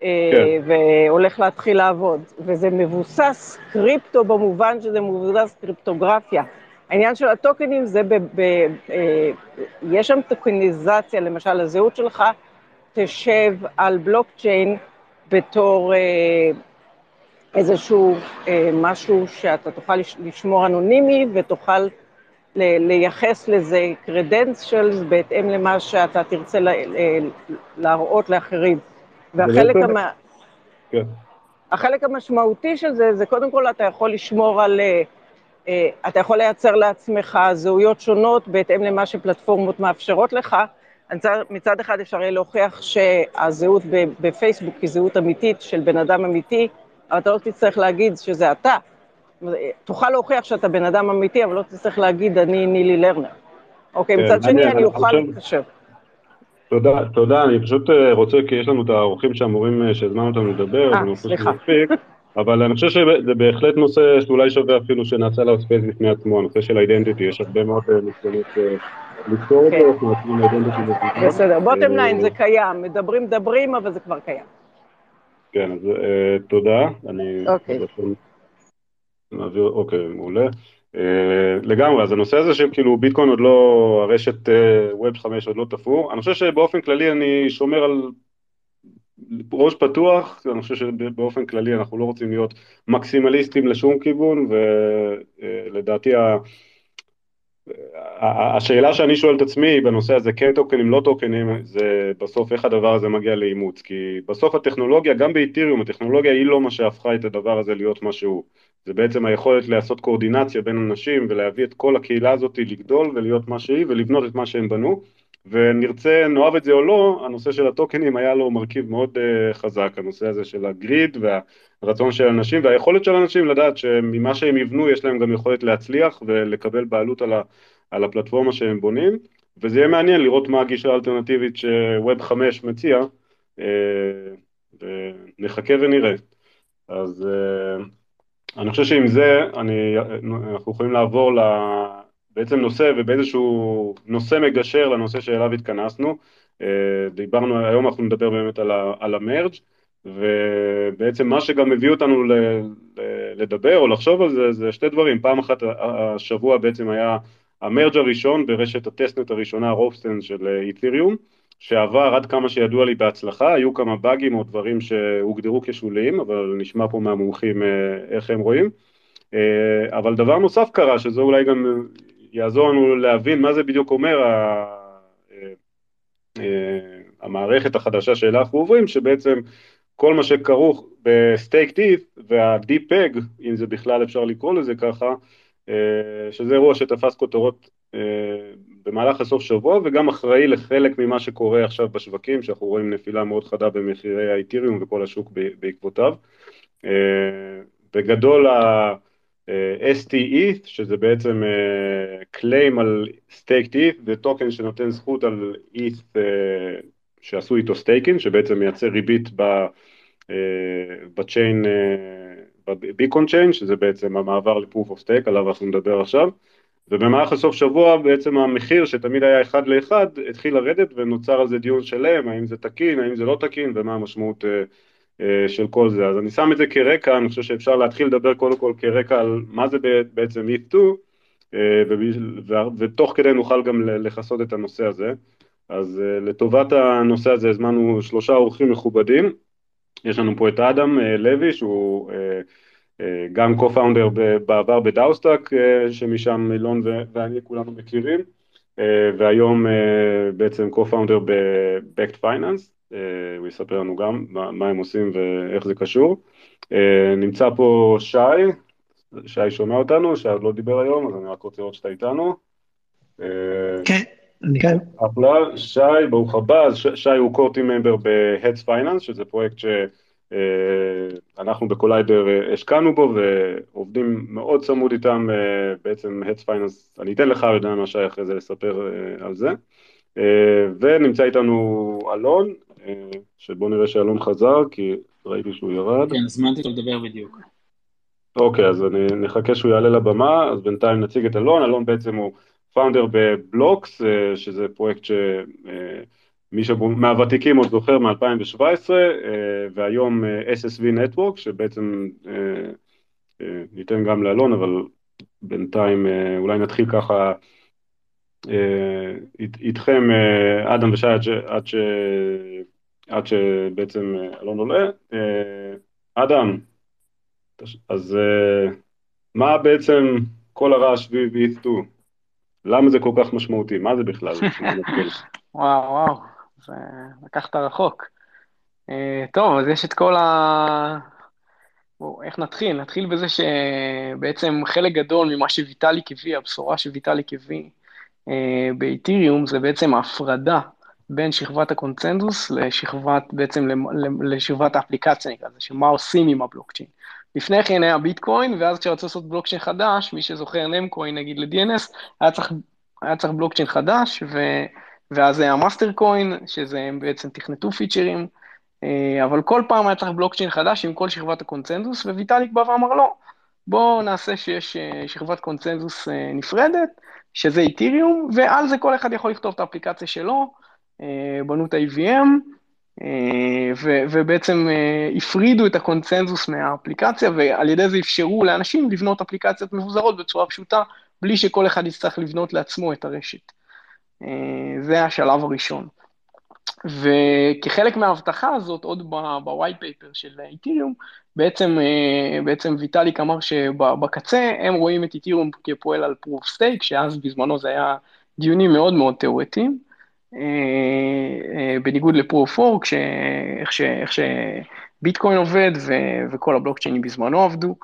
S1: כן.
S6: והולך להתחיל לעבוד, וזה מבוסס קריפטו במובן שזה מבוסס קריפטוגרפיה. העניין של הטוקנים זה, ב, ב, אה, יש שם טוקניזציה, למשל הזהות שלך תשב על בלוקצ'יין בתור אה, איזשהו אה, משהו שאתה תוכל לש, לשמור אנונימי ותוכל ל, לייחס לזה credentials בהתאם למה שאתה תרצה לה, להראות לאחרים. והחלק המה...
S1: כן.
S6: החלק המשמעותי של זה, זה קודם כל אתה יכול לשמור על, אה, אה, אתה יכול לייצר לעצמך זהויות שונות בהתאם למה שפלטפורמות מאפשרות לך. מצד- אחד אפשר יהיה להוכיח שהזהות בפייסבוק היא זהות אמיתית של בן אדם אמיתי, אבל אתה לא תצטרך להגיד שזה אתה. תוכל להוכיח שאתה בן אדם אמיתי, אבל לא תצטרך להגיד אני נילי לרנר. אוקיי,
S1: כן,
S6: מצד שני אני אוכל להתקשר.
S1: תודה, תודה, אני פשוט אה, רוצה, כי יש לנו את האורחים שאמורים, אה, שהזמנו אותם לדבר,
S6: אה, סליחה.
S1: אבל אני חושב שזה בהחלט נושא שאולי שווה אפילו שנעשה עליו space בפני עצמו, הנושא של identity, יש הרבה מאוד ניסיונות אה, לפתור אותו,
S6: כן.
S1: אנחנו נותנים identity בפני.
S6: בסדר,
S1: bottom
S6: line זה קיים, מדברים מדברים, אבל זה כבר קיים.
S1: כן, אז תודה, אני...
S6: אוקיי.
S1: אוקיי, מעולה. אה, לגמרי, אז הנושא הזה שכאילו ביטקוין עוד לא, הרשת Web 5 עוד לא תפור, אני חושב שבאופן כללי אני שומר על ראש פתוח, אני חושב שבאופן כללי אנחנו לא רוצים להיות מקסימליסטים לשום כיוון, ולדעתי ה... ה- השאלה שאני שואל את עצמי בנושא הזה, כן טוקנים, לא טוקנים, זה בסוף איך הדבר הזה מגיע לאימוץ, כי בסוף הטכנולוגיה, גם באיתיריום, הטכנולוגיה היא לא מה שהפכה את הדבר הזה להיות מה שהוא. זה בעצם היכולת לעשות קואורדינציה בין אנשים ולהביא את כל הקהילה הזאת לגדול ולהיות מה שהיא ולבנות את מה שהם בנו. ונרצה, נאהב את זה או לא, הנושא של הטוקנים היה לו מרכיב מאוד uh, חזק, הנושא הזה של הגריד והרצון של אנשים והיכולת של אנשים לדעת שממה שהם יבנו יש להם גם יכולת להצליח ולקבל בעלות על, ה, על הפלטפורמה שהם בונים, וזה יהיה מעניין לראות מה הגישה האלטרנטיבית שווב 5 מציע, uh, ונחכה ונראה. אז uh, אני חושב שעם זה אני, אנחנו יכולים לעבור ל... בעצם נושא ובאיזשהו נושא מגשר לנושא שאליו התכנסנו. אה, דיברנו, היום אנחנו נדבר באמת על, ה, על המרג' ובעצם מה שגם הביא אותנו ל, ל, לדבר או לחשוב על זה, זה שתי דברים. פעם אחת השבוע בעצם היה המרג' הראשון ברשת הטסטנט הראשונה, רופסטן של אית'ריום, שעבר עד כמה שידוע לי בהצלחה, היו כמה באגים או דברים שהוגדרו כשוליים, אבל נשמע פה מהמומחים איך הם רואים. אבל דבר נוסף קרה, שזה אולי גם יעזור לנו להבין מה זה בדיוק אומר המערכת החדשה שאליה אנחנו עוברים, שבעצם כל מה שכרוך ב staked ETH וה de-peg, אם זה בכלל אפשר לקרוא לזה ככה, שזה אירוע שתפס כותרות במהלך הסוף שבוע וגם אחראי לחלק ממה שקורה עכשיו בשווקים, שאנחנו רואים נפילה מאוד חדה במחירי האיתיריום וכל השוק בעקבותיו. בגדול ה... stETH, שזה בעצם claim על staked ETH, זה טוקן שנותן זכות על ETH שעשו איתו staking, שבעצם מייצר ריבית ב chain, ב Beacon Chain, שזה בעצם המעבר ל proof of stake, עליו אנחנו נדבר עכשיו. ובמהלך הסוף שבוע בעצם המחיר שתמיד היה אחד לאחד התחיל לרדת ונוצר על זה דיון שלם, האם זה תקין, האם זה לא תקין ומה המשמעות של כל זה. אז אני שם את זה כרקע, אני חושב שאפשר להתחיל לדבר קודם כל כרקע על מה זה בעצם ETH2, ותוך כדי נוכל גם לכסות את הנושא הזה. אז לטובת הנושא הזה הזמנו שלושה אורחים מכובדים, יש לנו פה את אדם לוי שהוא גם co-founder בעבר ב DAOstack, שמשם אילון ואני כולנו מכירים, והיום בעצם co-founder ב-Backed Finance. הוא יספר לנו גם מה, הם עושים ואיך זה קשור. נמצא פה שי, שי שומע אותנו, שי עוד לא דיבר היום, אז אני רק רוצה לראות שאתה איתנו.
S7: כן, אני כאן.
S1: אחלה, שי, ברוך הבא, אז שי הוא קורטי ממבר ב-Heads Finance, שזה פרויקט שאנחנו בקוליידר השקענו בו ועובדים מאוד צמוד איתם, בעצם Heads Finance, אני אתן לך מה שי אחרי זה לספר על זה. ונמצא איתנו אלון, שבוא נראה שאלון חזר, כי ראיתי שהוא ירד.
S3: כן, הזמנתי אותו לדבר בדיוק.
S1: אוקיי, אז אני נחכה שהוא יעלה לבמה, אז בינתיים נציג את אלון, אלון בעצם הוא פאונדר בבלוקס, שזה פרויקט מי שמהוותיקים עוד זוכר מ-2017, והיום SSV Network, שבעצם ניתן גם לאלון, אבל בינתיים אולי נתחיל ככה איתכם, אדם ושי, עד, ש... עד שבעצם אלון עולה. אדם, אז מה בעצם כל הרעש סביב ETH2? למה זה כל כך משמעותי? מה זה בכלל?
S4: וואו, וואו, זה לקחת רחוק. טוב, אז יש את כל ה... בואו, איך נתחיל? נתחיל בזה שבעצם חלק גדול ממה שוויטאליק הביא, הבשורה שוויטאליק הביא באתיריום, זה בעצם ההפרדה בין שכבת הקונצנזוס לשכבת, בעצם לשכבת האפליקציה נקרא לזה, שמה עושים עם הבלוקצ'יין. לפני כן היה ביטקוין, ואז כשרצו לעשות בלוקצ'יין חדש, מי שזוכר Namecoin נגיד ל-DNS, היה צריך, היה צריך בלוקצ'יין חדש, ו, ואז היה Mastercoin, שזה הם בעצם תכנתו פיצ'רים, אבל כל פעם היה צריך בלוקצ'יין חדש עם כל שכבת הקונצנזוס, וויטאליק בא ואמר לא, בואו נעשה שיש שכבת קונצנזוס נפרדת, שזה איתיריום, ועל זה כל אחד יכול לכתוב את האפליקציה שלו, בנו את ה-EVM, ובעצם הפרידו את הקונצנזוס מהאפליקציה, ועל ידי זה אפשרו לאנשים לבנות אפליקציות מבוזרות בצורה פשוטה, בלי שכל אחד יצטרך לבנות לעצמו את הרשת. זה השלב הראשון. וכחלק מההבטחה הזאת, עוד ב-white paper של איתיריום, בעצם, בעצם ויטאליק אמר שבקצה הם רואים את איתיריום כפועל על proof stake, שאז בזמנו זה היה דיונים מאוד מאוד תיאורטיים. בניגוד ל-Proof of Work, איך שביטקוין עובד וכל הבלוקצ'יינים בזמנו עבדו,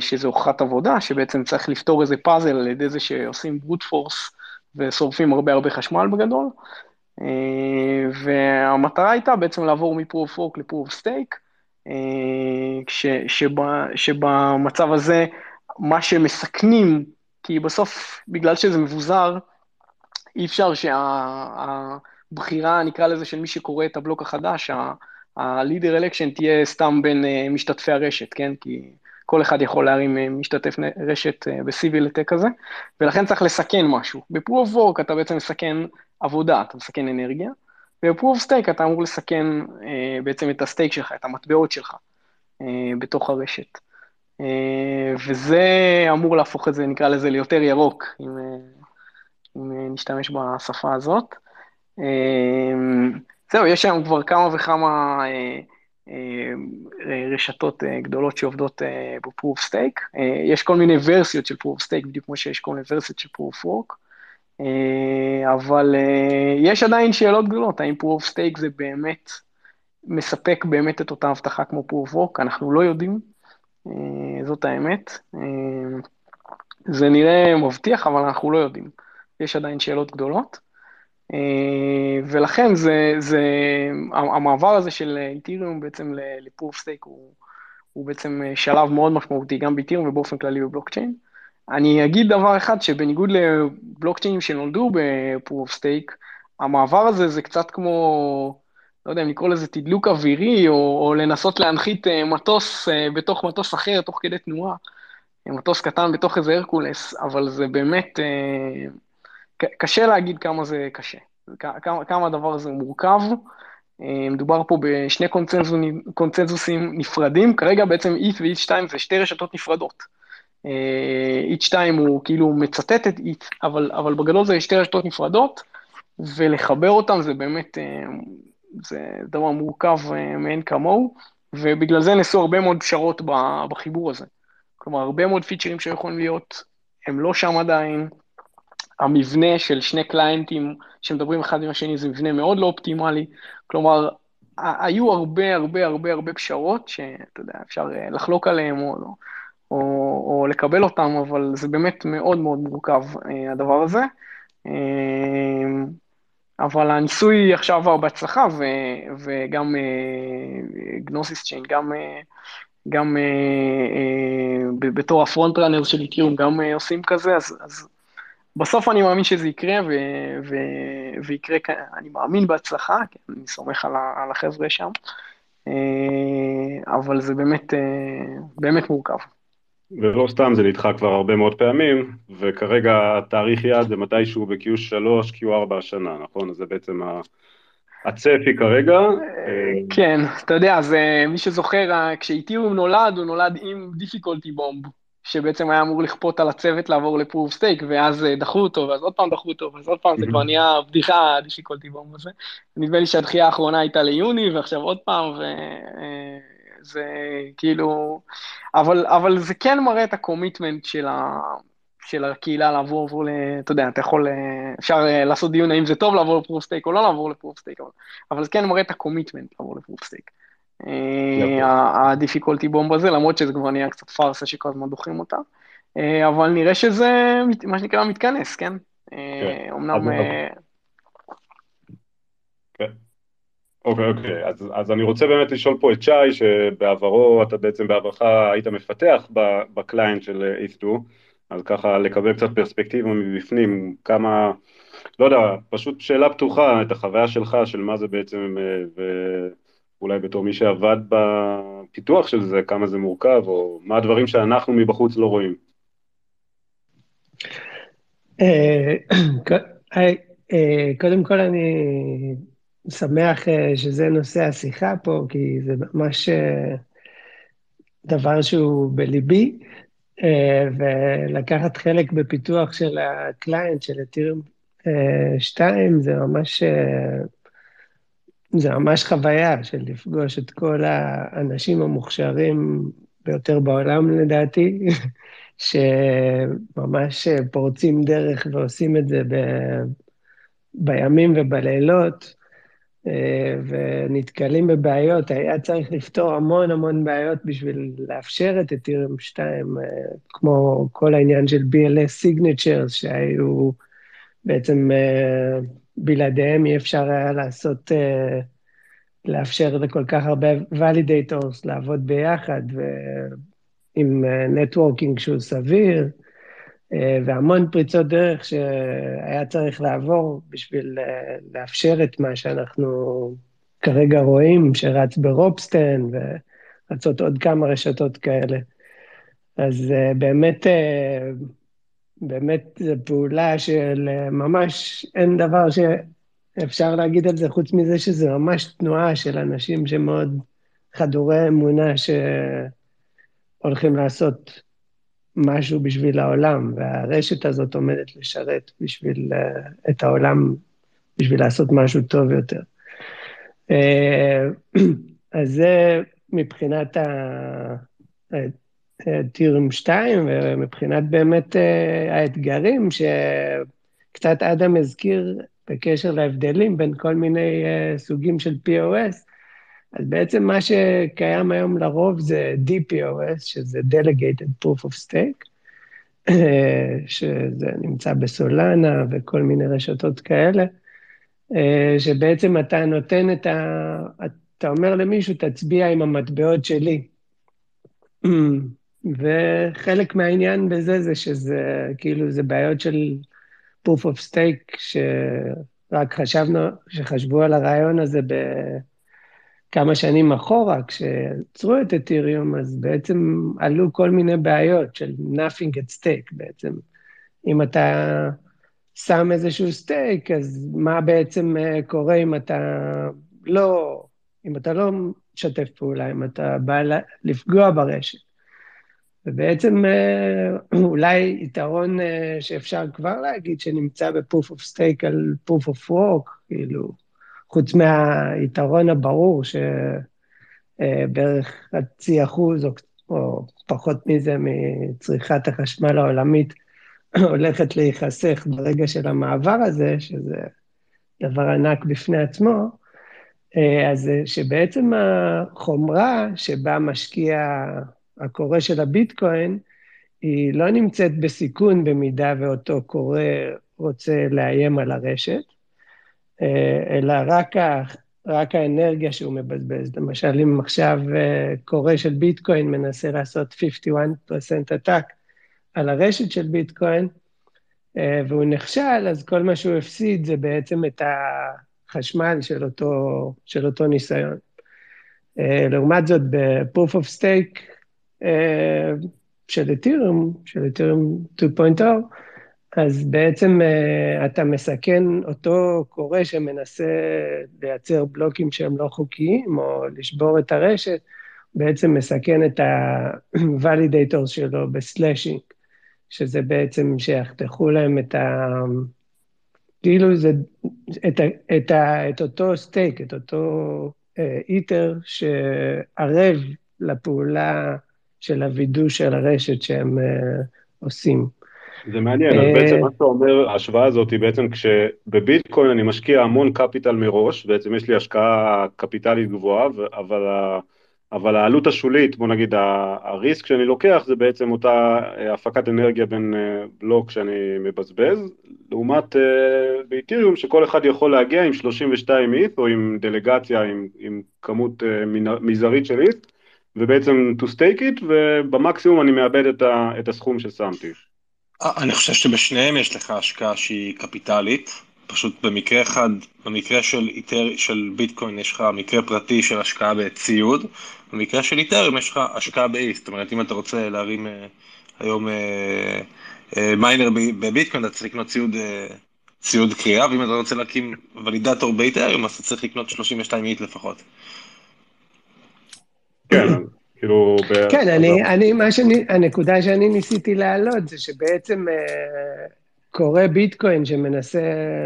S4: שזה הוכחת עבודה, שבעצם צריך לפתור איזה פאזל על ידי זה שעושים ברוט פורס ושורפים הרבה הרבה חשמל בגדול, והמטרה הייתה בעצם לעבור מ-Proof of Work of Stake, שבמצב הזה, מה שמסכנים, כי בסוף, בגלל שזה מבוזר, אי אפשר שהבחירה, נקרא לזה, של מי שקורא את הבלוק החדש, ה-leader election תהיה סתם בין משתתפי הרשת, כן? כי כל אחד יכול להרים משתתף רשת ב-civil attack הזה, ולכן צריך לסכן משהו. ב-proof אתה בעצם מסכן עבודה, אתה מסכן אנרגיה, וב-proof אתה אמור לסכן בעצם את הסטייק שלך, את המטבעות שלך, בתוך הרשת. וזה אמור להפוך את זה, נקרא לזה, ליותר ירוק, אם... אם נשתמש בשפה הזאת. זהו, יש היום כבר כמה וכמה רשתות גדולות שעובדות ב-Proof Stake. יש כל מיני ורסיות של Proof Stake, בדיוק כמו שיש כל מיני ורסיות של Proof Work, אבל יש עדיין שאלות גדולות, האם Proof Stake זה באמת מספק באמת את אותה הבטחה כמו Proof Work, אנחנו לא יודעים, זאת האמת. זה נראה מבטיח, אבל אנחנו לא יודעים. יש עדיין שאלות גדולות, ולכן זה, זה, המעבר הזה של איתיריום בעצם ל proof of stake הוא, הוא בעצם שלב מאוד משמעותי גם באיתיריום ובאופן כללי בבלוקצ'יין. אני אגיד דבר אחד, שבניגוד לבלוקצ'יינים שנולדו ב proof of stake, המעבר הזה זה קצת כמו, לא יודע אם לקרוא לזה תדלוק אווירי, או, או לנסות להנחית מטוס בתוך מטוס אחר תוך כדי תנועה, מטוס קטן בתוך איזה הרקולס, אבל זה באמת... קשה להגיד כמה זה קשה, כמה, כמה הדבר הזה מורכב. מדובר פה בשני קונצנזוסים, קונצנזוסים נפרדים, כרגע בעצם ETH ו-ETH2 זה שתי רשתות נפרדות. ETH2 הוא כאילו מצטט את ETH, אבל, אבל בגדול זה שתי רשתות נפרדות, ולחבר אותן זה באמת, זה דבר מורכב מאין כמוהו, ובגלל זה נעשו הרבה מאוד פשרות בחיבור הזה. כלומר, הרבה מאוד פיצ'רים שיכולים להיות, הם לא שם עדיין, המבנה של שני קליינטים שמדברים אחד עם השני זה מבנה מאוד לא אופטימלי, כלומר, היו הרבה הרבה הרבה הרבה פשרות שאתה יודע, אפשר לחלוק עליהן או, או, או לקבל אותן, אבל זה באמת מאוד מאוד מורכב הדבר הזה. אבל הניסוי עכשיו עבר בהצלחה, ו, וגם גנוסיס צ'יין, גם, גם בתור הפרונט ראנר של איתיום, גם עושים כזה, אז, אז בסוף אני מאמין שזה יקרה, ו- ו- ויקרה, אני מאמין בהצלחה, כי אני סומך על, ה- על החבר'ה שם, אבל זה באמת, באמת מורכב.
S1: ולא סתם זה נדחה כבר הרבה מאוד פעמים, וכרגע התאריך יעד זה מתישהו ב-Q3, Q4 השנה, נכון? אז זה בעצם הצפי כרגע.
S4: כן, אתה יודע, אז מי שזוכר, כשאיתיריום נולד, הוא נולד עם difficulty bomb, שבעצם היה אמור לכפות על הצוות לעבור ל proof of stake, ואז דחו אותו, ואז עוד פעם דחו אותו, ואז עוד פעם זה כבר נהיה בדיחה, difficulty bomb הזה. נדמה לי שהדחייה האחרונה הייתה ליוני, ועכשיו עוד פעם, וזה כאילו... אבל, אבל זה כן מראה את ה commitment של, ה... של הקהילה לעבור, ל... אתה יודע, אתה יכול, אפשר לעשות דיון האם זה טוב לעבור ל proof of stake או לא לעבור ל proof of stake, אבל, אבל זה כן מראה את ה commitment לעבור ל proof of stake. ה difficulty bomb הזה, למרות שזה כבר נהיה קצת פארסה שכל הזמן דוחים אותה, אבל נראה שזה, מה שנקרא, מתכנס, כן? אמנם...
S1: אוקיי, אוקיי, אז, אז אני רוצה באמת לשאול פה את שי, שבעברו, אתה בעצם בעברך היית מפתח בקליינט של ETH2, אז ככה לקבל קצת פרספקטיבה מבפנים, כמה, לא יודע, פשוט שאלה פתוחה, את החוויה שלך, של מה זה בעצם, ואולי בתור מי שעבד בפיתוח של זה, כמה זה מורכב, או מה הדברים שאנחנו מבחוץ לא רואים.
S7: קודם כל אני שמח שזה נושא השיחה פה, כי זה ממש דבר שהוא בליבי, ולקחת חלק בפיתוח של הקליינט, של אתירום 2, זה ממש, זה ממש חוויה של לפגוש את כל האנשים המוכשרים ביותר בעולם, לדעתי, שממש פורצים דרך ועושים את זה ב... בימים ובלילות, ונתקלים בבעיות, היה צריך לפתור המון המון בעיות בשביל לאפשר את אתירום 2, כמו כל העניין של BLS signatures, שהיו בעצם בלעדיהם אי אפשר היה לעשות, לאפשר לכל כך הרבה validators לעבוד ביחד, ועם נטוורקינג שהוא סביר, והמון פריצות דרך שהיה צריך לעבור בשביל לאפשר את מה שאנחנו כרגע רואים, שרץ ברובסטן, ורצות עוד כמה רשתות כאלה. אז באמת, באמת זו פעולה של ממש אין דבר שאפשר להגיד על זה, חוץ מזה שזה ממש תנועה של אנשים שמאוד חדורי אמונה שהולכים לעשות משהו בשביל העולם, והרשת הזאת עומדת לשרת בשביל, את העולם, בשביל לעשות משהו טוב יותר. אז זה מבחינת טירום 2, ומבחינת באמת האתגרים, שקצת אדם הזכיר בקשר להבדלים בין כל מיני סוגים של POS, אז בעצם מה שקיים היום לרוב זה DPoS, שזה Delegated Proof of Stake, שזה נמצא בסולנה וכל מיני רשתות כאלה, שבעצם אתה נותן את ה... אתה אומר למישהו, תצביע עם המטבעות שלי. וחלק מהעניין בזה זה שזה, כאילו, זה בעיות של Proof of Stake, שרק חשבנו, שחשבו על הרעיון הזה ב... כמה שנים אחורה, כשיצרו את אתיריום, אז בעצם עלו כל מיני בעיות של nothing at stake בעצם. אם אתה שם איזשהו סטייק, אז מה בעצם קורה אם אתה לא, אם אתה לא משתף פעולה, אם אתה בא לפגוע ברשת. ובעצם אולי יתרון שאפשר כבר להגיד שנמצא ב-proof of stake על proof of work, כאילו, חוץ מהיתרון הברור שבערך חצי אחוז או, או פחות מזה מצריכת החשמל העולמית הולכת להיחסך ברגע של המעבר הזה, שזה דבר ענק בפני עצמו, אז שבעצם החומרה שבה משקיע הקורא של הביטקוין, היא לא נמצאת בסיכון במידה ואותו קורא רוצה לאיים על הרשת, אלא רק, ה, רק האנרגיה שהוא מבזבז. למשל, אם עכשיו קורא של ביטקוין מנסה לעשות 51% עתק על הרשת של ביטקוין, והוא נכשל, אז כל מה שהוא הפסיד זה בעצם את החשמל של אותו, של אותו ניסיון. לעומת זאת, ב-proof of stake, של אתיריום, של אתיריום 2.0, אז בעצם uh, אתה מסכן אותו קורא שמנסה לייצר בלוקים שהם לא חוקיים, או לשבור את הרשת, בעצם מסכן את ה-validators שלו ב slashing, שזה בעצם שיחתכו להם את ה... כאילו זה, את, ה, את, ה, את אותו stake, את אותו ether uh, שערב לפעולה של הווידוא של הרשת שהם uh, עושים.
S1: זה מעניין, אז בעצם מה שאתה אומר, ההשוואה הזאת היא בעצם כשבביטקוין אני משקיע המון קפיטל מראש, בעצם יש לי השקעה קפיטלית גבוהה, אבל, אבל העלות השולית, בוא נגיד הריסק שאני לוקח זה בעצם אותה אה, הפקת אנרגיה בין אה, בלוק שאני מבזבז, לעומת אה, באיתיריום שכל אחד יכול להגיע עם 32 אית' או עם דלגציה עם, עם כמות מזערית של אית', ובעצם to stake it, ובמקסימום אני מאבד את, ה, את הסכום ששמתי.
S2: אני חושב שבשניהם יש לך השקעה שהיא קפיטלית, פשוט במקרה אחד, במקרה של, איתר, של ביטקוין יש לך מקרה פרטי של השקעה בציוד, במקרה של איתריום יש לך השקעה ב-E, זאת אומרת אם אתה רוצה להרים אה, היום אה, אה, מיינר בביטקוין אתה צריך לקנות ציוד, אה, ציוד קריאה, ואם אתה רוצה להקים ולידטור באיתריום אז אתה צריך לקנות 32 איט לפחות.
S1: כן, כאילו...
S7: כן, אני, אני, מה שאני, הנקודה שאני ניסיתי להעלות זה שבעצם אה, כורה ביטקוין שמנסה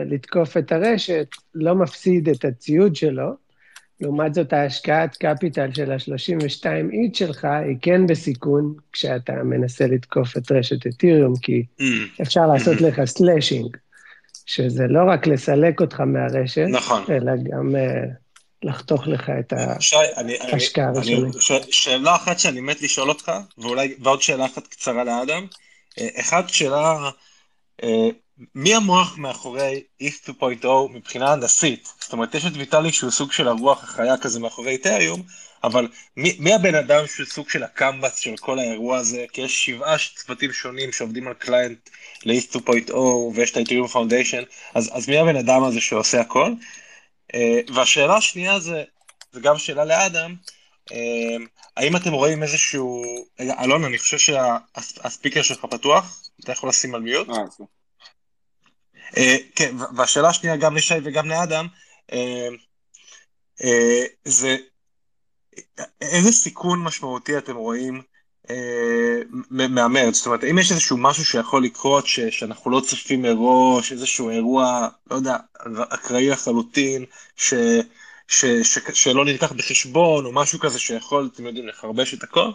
S7: לתקוף את הרשת, לא מפסיד את הציוד שלו, לעומת זאת ההשקעת capital של ה-32 ETH שלך היא כן בסיכון כשאתה מנסה לתקוף את רשת אתיריום, כי mm. אפשר לעשות לך slashing, שזה לא רק לסלק אותך מהרשת, נכון. אלא גם... Uh, לחתוך לך את ההשקעה הראשונית.
S2: שאלה אחת שאני מת לשאול אותך, ואולי, ועוד שאלה אחת קצרה לאדם. אה, אחת, שאלה, אה, מי המוח מאחורי ETH 2.0 מבחינה הנדסית? זאת אומרת, יש את ויטליק שהוא סוג של הרוח החיה כזה מאחורי איתריום, אבל מי, מי הבן אדם שהוא סוג של הקמב"ץ של כל האירוע הזה? כי יש שבעה צוותים שונים שעובדים על client ל-ETH 2.0 ויש את ה Ethereum Foundation, אז, אז מי הבן אדם הזה שעושה הכל? אה, והשאלה השנייה זה, זה גם שאלה לאדם, אה, האם אתם רואים איזשהו, אלון, אני חושב שהספיקר שלך פתוח, אתה יכול לשים על מיוט. אה, כן, והשאלה השנייה גם לשי וגם לאדם, זה איזה סיכון משמעותי אתם רואים אה, מהמרץ, זאת אומרת, אם יש איזשהו משהו שיכול לקרות ש, שאנחנו לא צופים מראש, איזשהו אירוע, לא יודע, אקראי לחלוטין, ש, ש, ש, שלא נלקח בחשבון, או משהו כזה שיכול, אתם יודעים, לחרבש את הכל?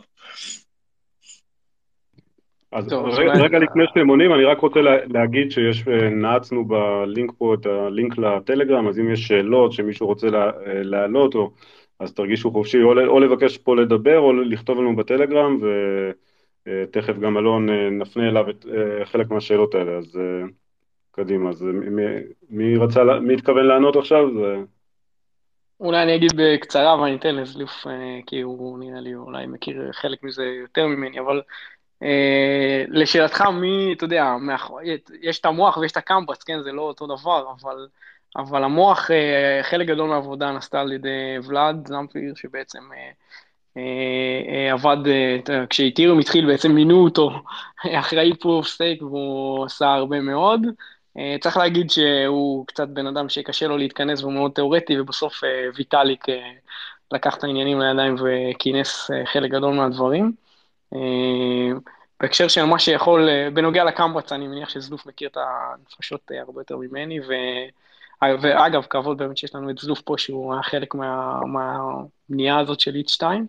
S1: אז טוב, רגע, רגע לפני שאתם עונים, אני רק רוצה לה, להגיד שיש, אה, נעצנו בלינק פה את הלינק לטלגרם, אז אם יש שאלות שמישהו רוצה אה, להעלות, או אז תרגישו חופשי או, או לבקש פה לדבר או לכתוב לנו בטלגרם ותכף גם אלון אה, נפנה אליו את אה, חלק מהשאלות האלה, אז אה, קדימה, אז מי, מי רצה, מי התכוון לענות עכשיו? זה...
S4: אולי אני אגיד בקצרה ואני אתן לזלוף, כי הוא נראה לי אולי מכיר חלק מזה יותר ממני, אבל לשאלתך, מי, אתה יודע, יש את המוח ויש את הקמפוס, כן, זה לא אותו דבר, אבל אבל המוח, אה, חלק גדול מהעבודה נעשתה על ידי ולאד זמפיר, שבעצם אה, אה, עבד, כשאיתירום התחיל בעצם מינו אותו אחראי proof of stake והוא עשה הרבה מאוד. צריך להגיד שהוא קצת בן אדם שקשה לו להתכנס והוא מאוד תיאורטי, ובסוף ויטאליק לקח את העניינים לידיים וכינס חלק גדול מהדברים. בהקשר של מה שיכול, בנוגע לקמב"ץ, אני מניח שזלוף מכיר את הנפשות הרבה יותר ממני, ו... ואגב, כבוד באמת שיש לנו את זלוף פה, שהוא היה חלק מה, הזאת של ETH 2.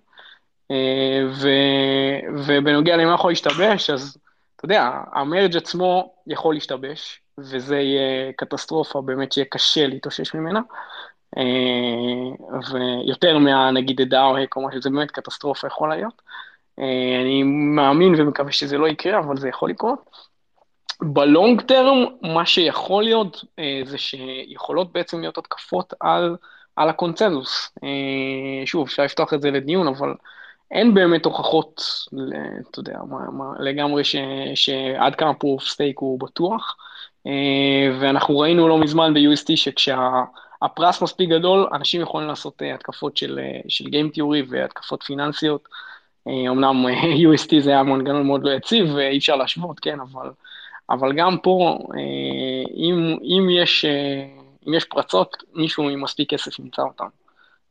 S4: אה, ו, ובנוגע למה יכול להשתבש, אז אתה יודע, המרג' עצמו יכול להשתבש, וזה יהיה קטסטרופה, באמת שיהיה קשה להתאושש ממנה. אה, ויותר מה, נגיד, דאו הק או משהו, זה באמת קטסטרופה יכול להיות. אה, אני מאמין ומקווה שזה לא יקרה, אבל זה יכול לקרות. בלונג טרם, מה שיכול להיות אה, זה שיכולות בעצם להיות התקפות על, על הקונצנזוס. אה, שוב, אפשר לפתוח את זה לדיון, אבל אין באמת הוכחות, אתה יודע, מה, מה, לגמרי ש, שעד כמה פרוף סטייק הוא בטוח. אה, ואנחנו ראינו לא מזמן ב-UST שכשהפרס מספיק גדול, אנשים יכולים לעשות אה, התקפות של, אה, של Game Theory והתקפות פיננסיות. אומנם UST זה היה מנגנון מאוד לא יציב, ואי אפשר להשוות, כן, אבל, אבל גם פה, אם, אם, יש, אם יש פרצות, מישהו עם מספיק כסף ימצא אותם,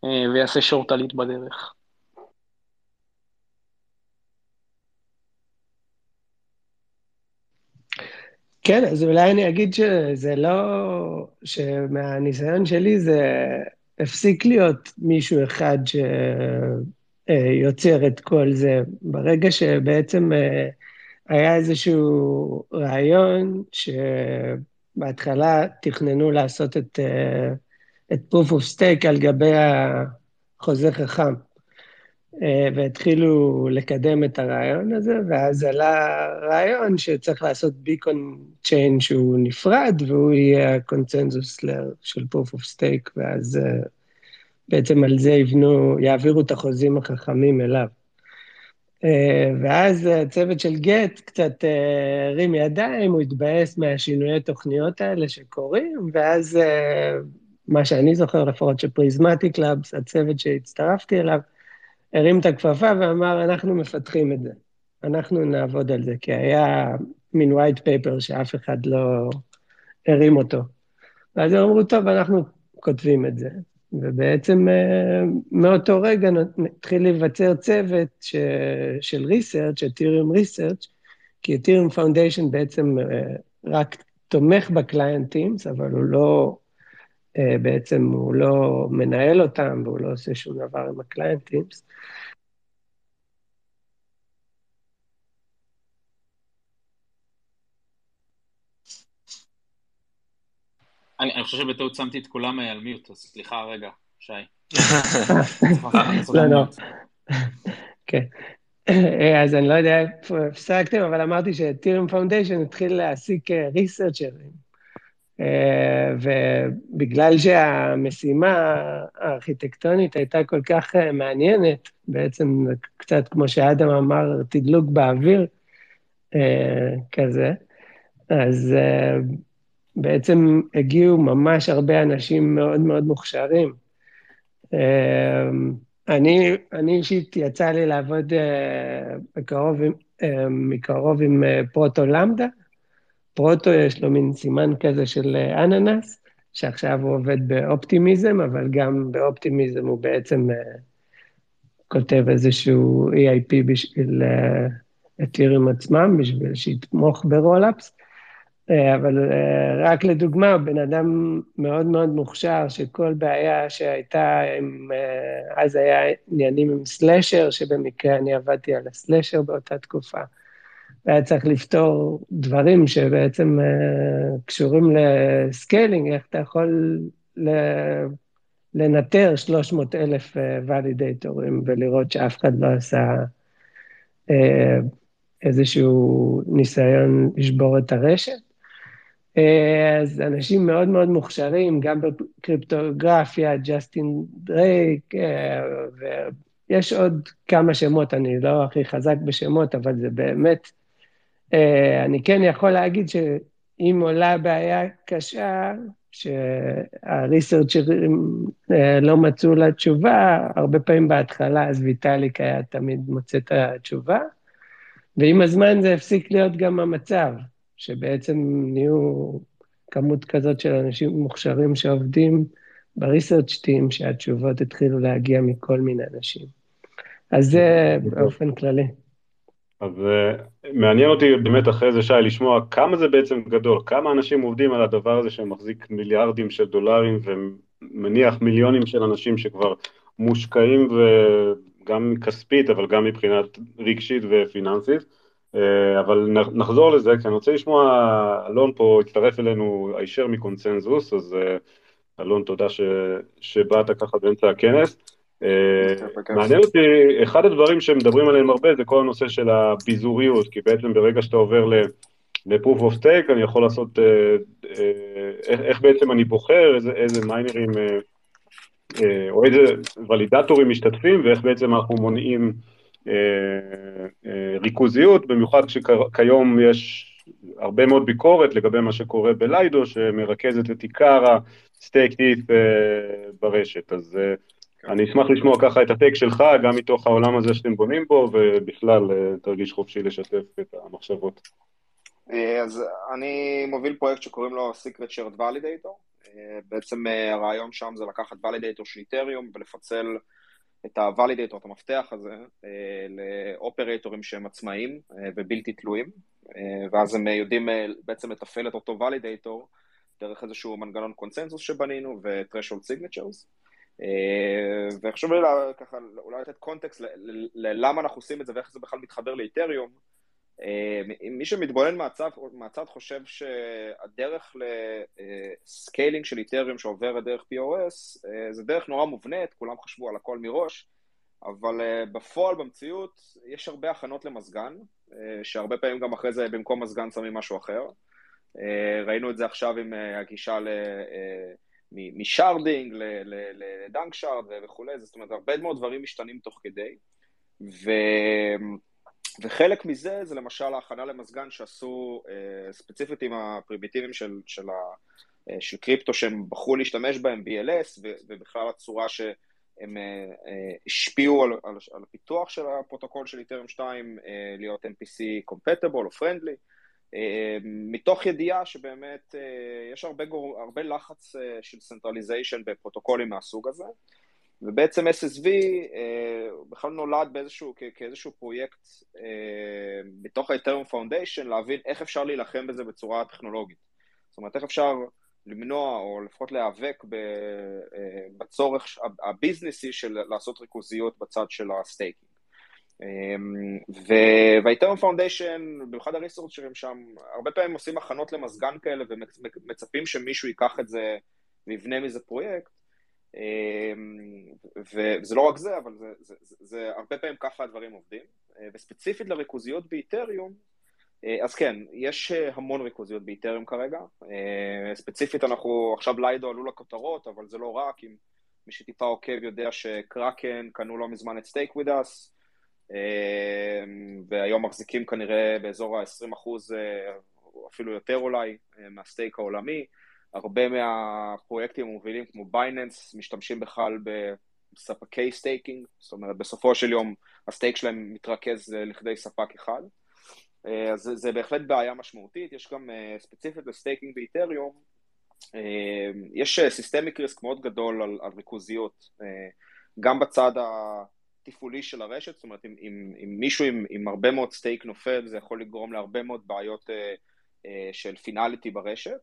S4: ויעשה שורט עלית בדרך.
S7: כן, אז אולי אני אגיד שזה לא, שמהניסיון שלי זה הפסיק להיות מישהו אחד שיוצר את כל זה. ברגע שבעצם היה איזשהו רעיון שבהתחלה תכננו לעשות את, את proof of stake על גבי החוזה חכם. אה, והתחילו לקדם את הרעיון הזה, ואז עלה רעיון שצריך לעשות ביקון צ'יין שהוא נפרד, והוא יהיה הקונצנזוס של proof of stake, ואז אה, בעצם על זה יבנו, יעבירו את החוזים החכמים אליו. אה, ואז הצוות של גט קצת הרים ידיים, הוא התבאס מהשינויי תוכניות האלה שקורים, ואז מה שאני זוכר לפחות שפריזמטיק לאבס, הצוות שהצטרפתי אליו, הרים את הכפפה ואמר, אנחנו מפתחים את זה, אנחנו נעבוד על זה, כי היה מין white paper שאף אחד לא הרים אותו. ואז הם אמרו, טוב, אנחנו כותבים את זה. ובעצם אה, מאותו רגע התחיל להיווצר צוות ש... של research, Ethereum research, כי Ethereum Foundation בעצם אה, רק תומך בקליינטים, אבל הוא לא, אה, בעצם הוא לא מנהל אותם והוא לא עושה שום דבר עם הקליינטים.
S3: אני, אני חושב שבטעות שמתי את כולם על mute, אז סליחה רגע, שי.
S7: לא, לא. כן. אז אני לא יודע איפה הפסקתם, אבל אמרתי ש Ethereum Foundation התחיל להעסיק ריסרצ'רים. אה, ובגלל שהמשימה הארכיטקטונית הייתה כל כך אה, מעניינת, בעצם קצת כמו שאדם אמר, תדלוק באוויר אה, כזה, אז בעצם הגיעו ממש הרבה אנשים מאוד מאוד מוכשרים. אני, אני אישית יצא לי לעבוד בקרוב, מקרוב עם פרוטו למדה, פרוטו יש לו מין סימן כזה של אה, אננס, שעכשיו הוא עובד באופטימיזם, אבל גם באופטימיזם הוא בעצם כותב איזשהו EIP בשביל אתיריום עצמם, בשביל שיתמוך ב rollups. Uh, אבל uh, רק לדוגמה, בן אדם מאוד מאוד מוכשר, שכל בעיה שהייתה עם, uh, אז היה עניינים עם slasher, שבמקרה אני עבדתי על ה slasher באותה תקופה. והיה צריך לפתור דברים שבעצם קשורים ל scaling, איך אתה יכול לנטר 300 אלף ולידטורים ולראות שאף אחד לא עשה איזשהו ניסיון לשבור את הרשת. Uh, אז אנשים מאוד מאוד מוכשרים, גם בקריפטוגרפיה, ג'סטין דרייק, uh, ויש עוד כמה שמות, אני לא הכי חזק בשמות, אבל זה באמת אה, אני כן יכול להגיד שאם עולה בעיה קשה, שהריסרצ'רים אה, לא מצאו לה תשובה, הרבה פעמים בהתחלה אז ויטאליק היה תמיד מוצא את התשובה, ועם הזמן זה הפסיק להיות גם המצב, שבעצם נהיו כמות כזאת של אנשים מוכשרים שעובדים בריסרצ' טים, שהתשובות התחילו להגיע מכל מיני אנשים. אז זה באופן כללי.
S1: אז uh, מעניין אותי באמת אחרי זה, שי, לשמוע כמה זה בעצם גדול, כמה אנשים עובדים על הדבר הזה שמחזיק מיליארדים של דולרים ומניח מיליונים של אנשים שכבר מושקעים וגם כספית, אבל גם מבחינת רגשית ופיננסית. Uh, אבל נחזור לזה, כי אני רוצה לשמוע, אלון פה הצטרף אלינו הישר מקונצנזוס, אז uh, אלון, תודה ש, שבאת ככה באמצע הכנס. אה, מעניין אותי, אחד הדברים שמדברים עליהם הרבה זה כל הנושא של הביזוריות, כי בעצם ברגע שאתה עובר ל-proof of stake אני יכול לעשות, אה, אה, איך בעצם אני בוחר, איזה מיינרים או איזה ולידטורים משתתפים ואיך בעצם אנחנו מונעים ריכוזיות, במיוחד שכיום יש הרבה מאוד ביקורת לגבי מה שקורה בליידו, שמרכזת את עיקר הסטייק טיף ברשת. אז אני אשמח לשמוע ככה את הטייק שלך, גם מתוך העולם הזה שאתם בונים בו, ובכלל אה, תרגיש חופשי לשתף את המחשבות.
S8: אה, אז אני מוביל פרויקט שקוראים לו Secret Shared Validator. אה, בעצם הרעיון שם זה לקחת ולידטור של איתריום ולפצל את הוולידטור, את המפתח הזה, לאופרטורים שהם עצמאיים ובלתי תלויים, ואז הם יודעים בעצם לתפעל את אותו ולידטור דרך איזשהו מנגנון קונצנזוס שבנינו ו-threshold signatures. אה, וחשוב לי ככה אולי לתת קונטקסט ללמה אנחנו עושים את זה ואיך זה בכלל מתחבר לאיתריום. אה, מי שמתבונן מהצד, מהצד חושב שהדרך ל scaling של איתריום שעוברת דרך POS אה, זה דרך נורא מובנית, כולם חשבו על הכל מראש, אבל בפועל, במציאות, יש הרבה הכנות למזגן, שהרבה פעמים גם אחרי זה במקום מזגן שמים משהו אחר. ראינו את זה עכשיו עם הגישה ל... מ sharding ל dank shard וכולי, זאת אומרת, הרבה מאוד דברים משתנים תוך כדי. ו... וחלק מזה זה למשל ההכנה למזגן שעשו uh, ספציפית עם הפרימיטיבים של, של, ה, uh, של קריפטו שהם בחרו להשתמש בהם, BLS, ו, ובכלל הצורה שהם uh, uh, השפיעו על, על, על הפיתוח של הפרוטוקול של איתריום 2 uh, להיות MPC compatible או friendly. אה, מתוך ידיעה שבאמת אה, יש הרבה, גור... הרבה לחץ אה, של centralization בפרוטוקולים מהסוג הזה, ובעצם SSV בכלל נולד באיזשהו, כאיזשהו פרויקט בתוך ה-Ethereum Foundation להבין איך אפשר להילחם בזה בצורה טכנולוגית. זאת אומרת, איך אפשר למנוע או לפחות להיאבק בצורך הביזנסי של לעשות ריכוזיות בצד של ה staking. אמ, וה Ethereum Foundation, במיוחד הריסורצ'רים שם, הרבה פעמים עושים הכנות למזגן כאלה ומצפים שמישהו ייקח את זה ויבנה מזה פרויקט. אמ, וזה לא רק זה, אבל זה, זה, זה, זה הרבה פעמים ככה הדברים עובדים. אה, וספציפית לריכוזיות באיתריום, אה, אז כן, יש אה, המון ריכוזיות באיתריום כרגע. ספציפית אנחנו, עכשיו ליידו עלו לכותרות, אבל זה לא רק, אם מי שטיפה עוקב יודע שקראקן קנו לא מזמן את סטייק וויד אס, אמ, והיום מחזיקים כנראה באזור ה-20 אחוז, אפילו יותר אולי, מה stake העולמי. הרבה מהפרויקטים המובילים כמו Binance משתמשים בכלל בספקי staking, זאת אומרת בסופו של יום ה stake שלהם מתרכז לכדי ספק אחד. אה, אז זה בהחלט בעיה משמעותית, יש גם ספציפית ל staking באיתריום, יש systemic risk מאוד גדול על, על ריכוזיות, גם בצד ה... תפעולי של הרשת, זאת אומרת אם, אם, אם מישהו עם, עם הרבה מאוד stake נופל זה יכול לגרום להרבה מאוד בעיות של finality ברשת,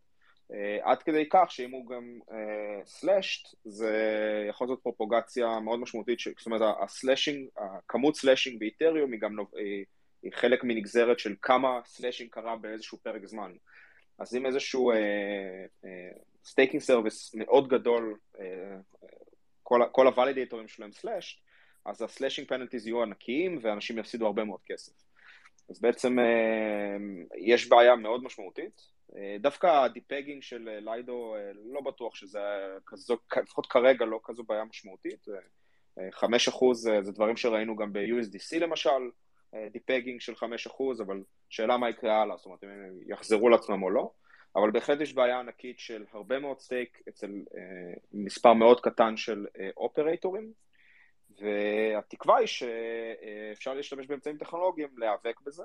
S8: עד כדי כך שאם הוא גם slashed uh, זה יכול להיות פרופוגציה מאוד משמעותית, ש, זאת אומרת ה slashing, הכמות slashing באיתריום היא גם היא, היא חלק מנגזרת של כמה slashing קרה באיזשהו פרק זמן. אז אם איזשהו staking uh, service uh, מאוד גדול, uh, כל, כל הוולידטורים שלהם slashed, אז ה slashing penalties יהיו ענקיים ואנשים יפסידו הרבה מאוד כסף. אז בעצם אה, יש בעיה מאוד משמעותית. אה, דווקא ה depegging של אה, Lido, לא בטוח שזה כזו, לפחות כרגע לא כזו בעיה משמעותית. 5% זה דברים שראינו גם ב-USDC למשל, depegging של 5%, אבל שאלה מה יקרה הלאה, זאת אומרת אם הם יחזרו לעצמם או לא. אבל בהחלט יש בעיה ענקית של הרבה מאוד stake אצל מספר מאוד קטן של אופרטורים, והתקווה היא שאפשר להשתמש באמצעים טכנולוגיים להיאבק בזה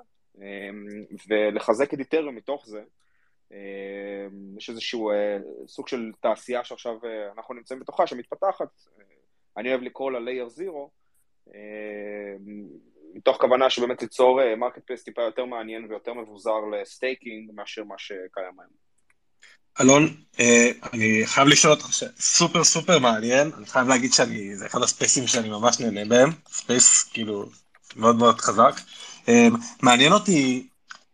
S8: ולחזק את איתריום מתוך זה. יש איזשהו אה, סוג של תעשייה שעכשיו אה, אנחנו נמצאים בתוכה שמתפתחת, אני אוהב לקרוא לה Layer Zero, מתוך כוונה שבאמת ליצור marketplace טיפה יותר מעניין ויותר מבוזר ל staking מאשר מה שקיים היום.
S2: אלון, אה, אני חייב לשאול אותך, סופר סופר מעניין, אני חייב להגיד שאני, זה אחד הספייסים שאני ממש נהנה בהם, space כאילו מאוד מאוד חזק. אה, מעניין אותי, אה,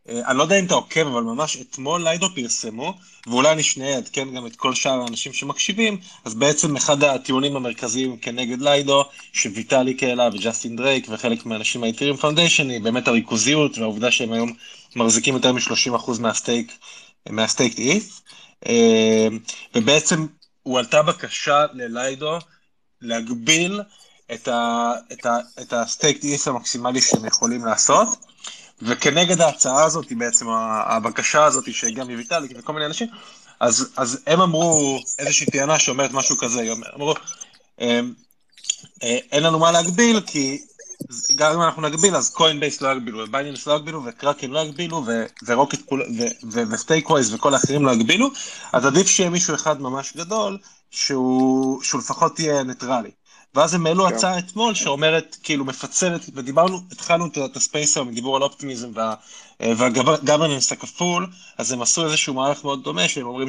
S2: אני לא יודע אם אתה עוקב, אבל ממש אתמול Lido פרסמו, ואולי אני שנייה אעדכן גם את כל שאר האנשים שמקשיבים, אז בעצם אחד הטיעונים המרכזיים כנגד Lido, שוויטאליק העלה וג'סטין דרייק וחלק מהאנשים מה Ethereum Foundation, היא באמת הריכוזיות והעובדה שהם היום מחזיקים יותר מ-30% מה stake, מה staked ETH. אמ, ובעצם הועלתה בקשה ל Lido להגביל את, ה, את, ה, את ה staked ETH המקסימלי שהם יכולים לעשות, וכנגד ההצעה הזאת, בעצם הבקשה הזאת שהגיעה מויטאליק וכל מיני אנשים, אז, אז הם אמרו איזושהי טענה שאומרת משהו כזה, אמרו, אמ, אה, אין לנו מה להגביל, כי גם אם אנחנו נגביל, אז Coinbase לא יגבילו, ו Binance לא יגבילו, וקראקן לא יגבילו, ו Rocket ו StakeWise וכל האחרים לא יגבילו, אז עדיף שיהיה מישהו אחד ממש גדול, שהוא, שהוא לפחות יהיה ניטרלי. ואז הם העלו כן. הצעה אתמול שאומרת, כאילו מפצלת, ודיברנו, התחלנו את ה space היום, דיבור על Optimism וה governance הכפול, אז הם עשו איזשהו מערך מאוד דומה, שהם אומרים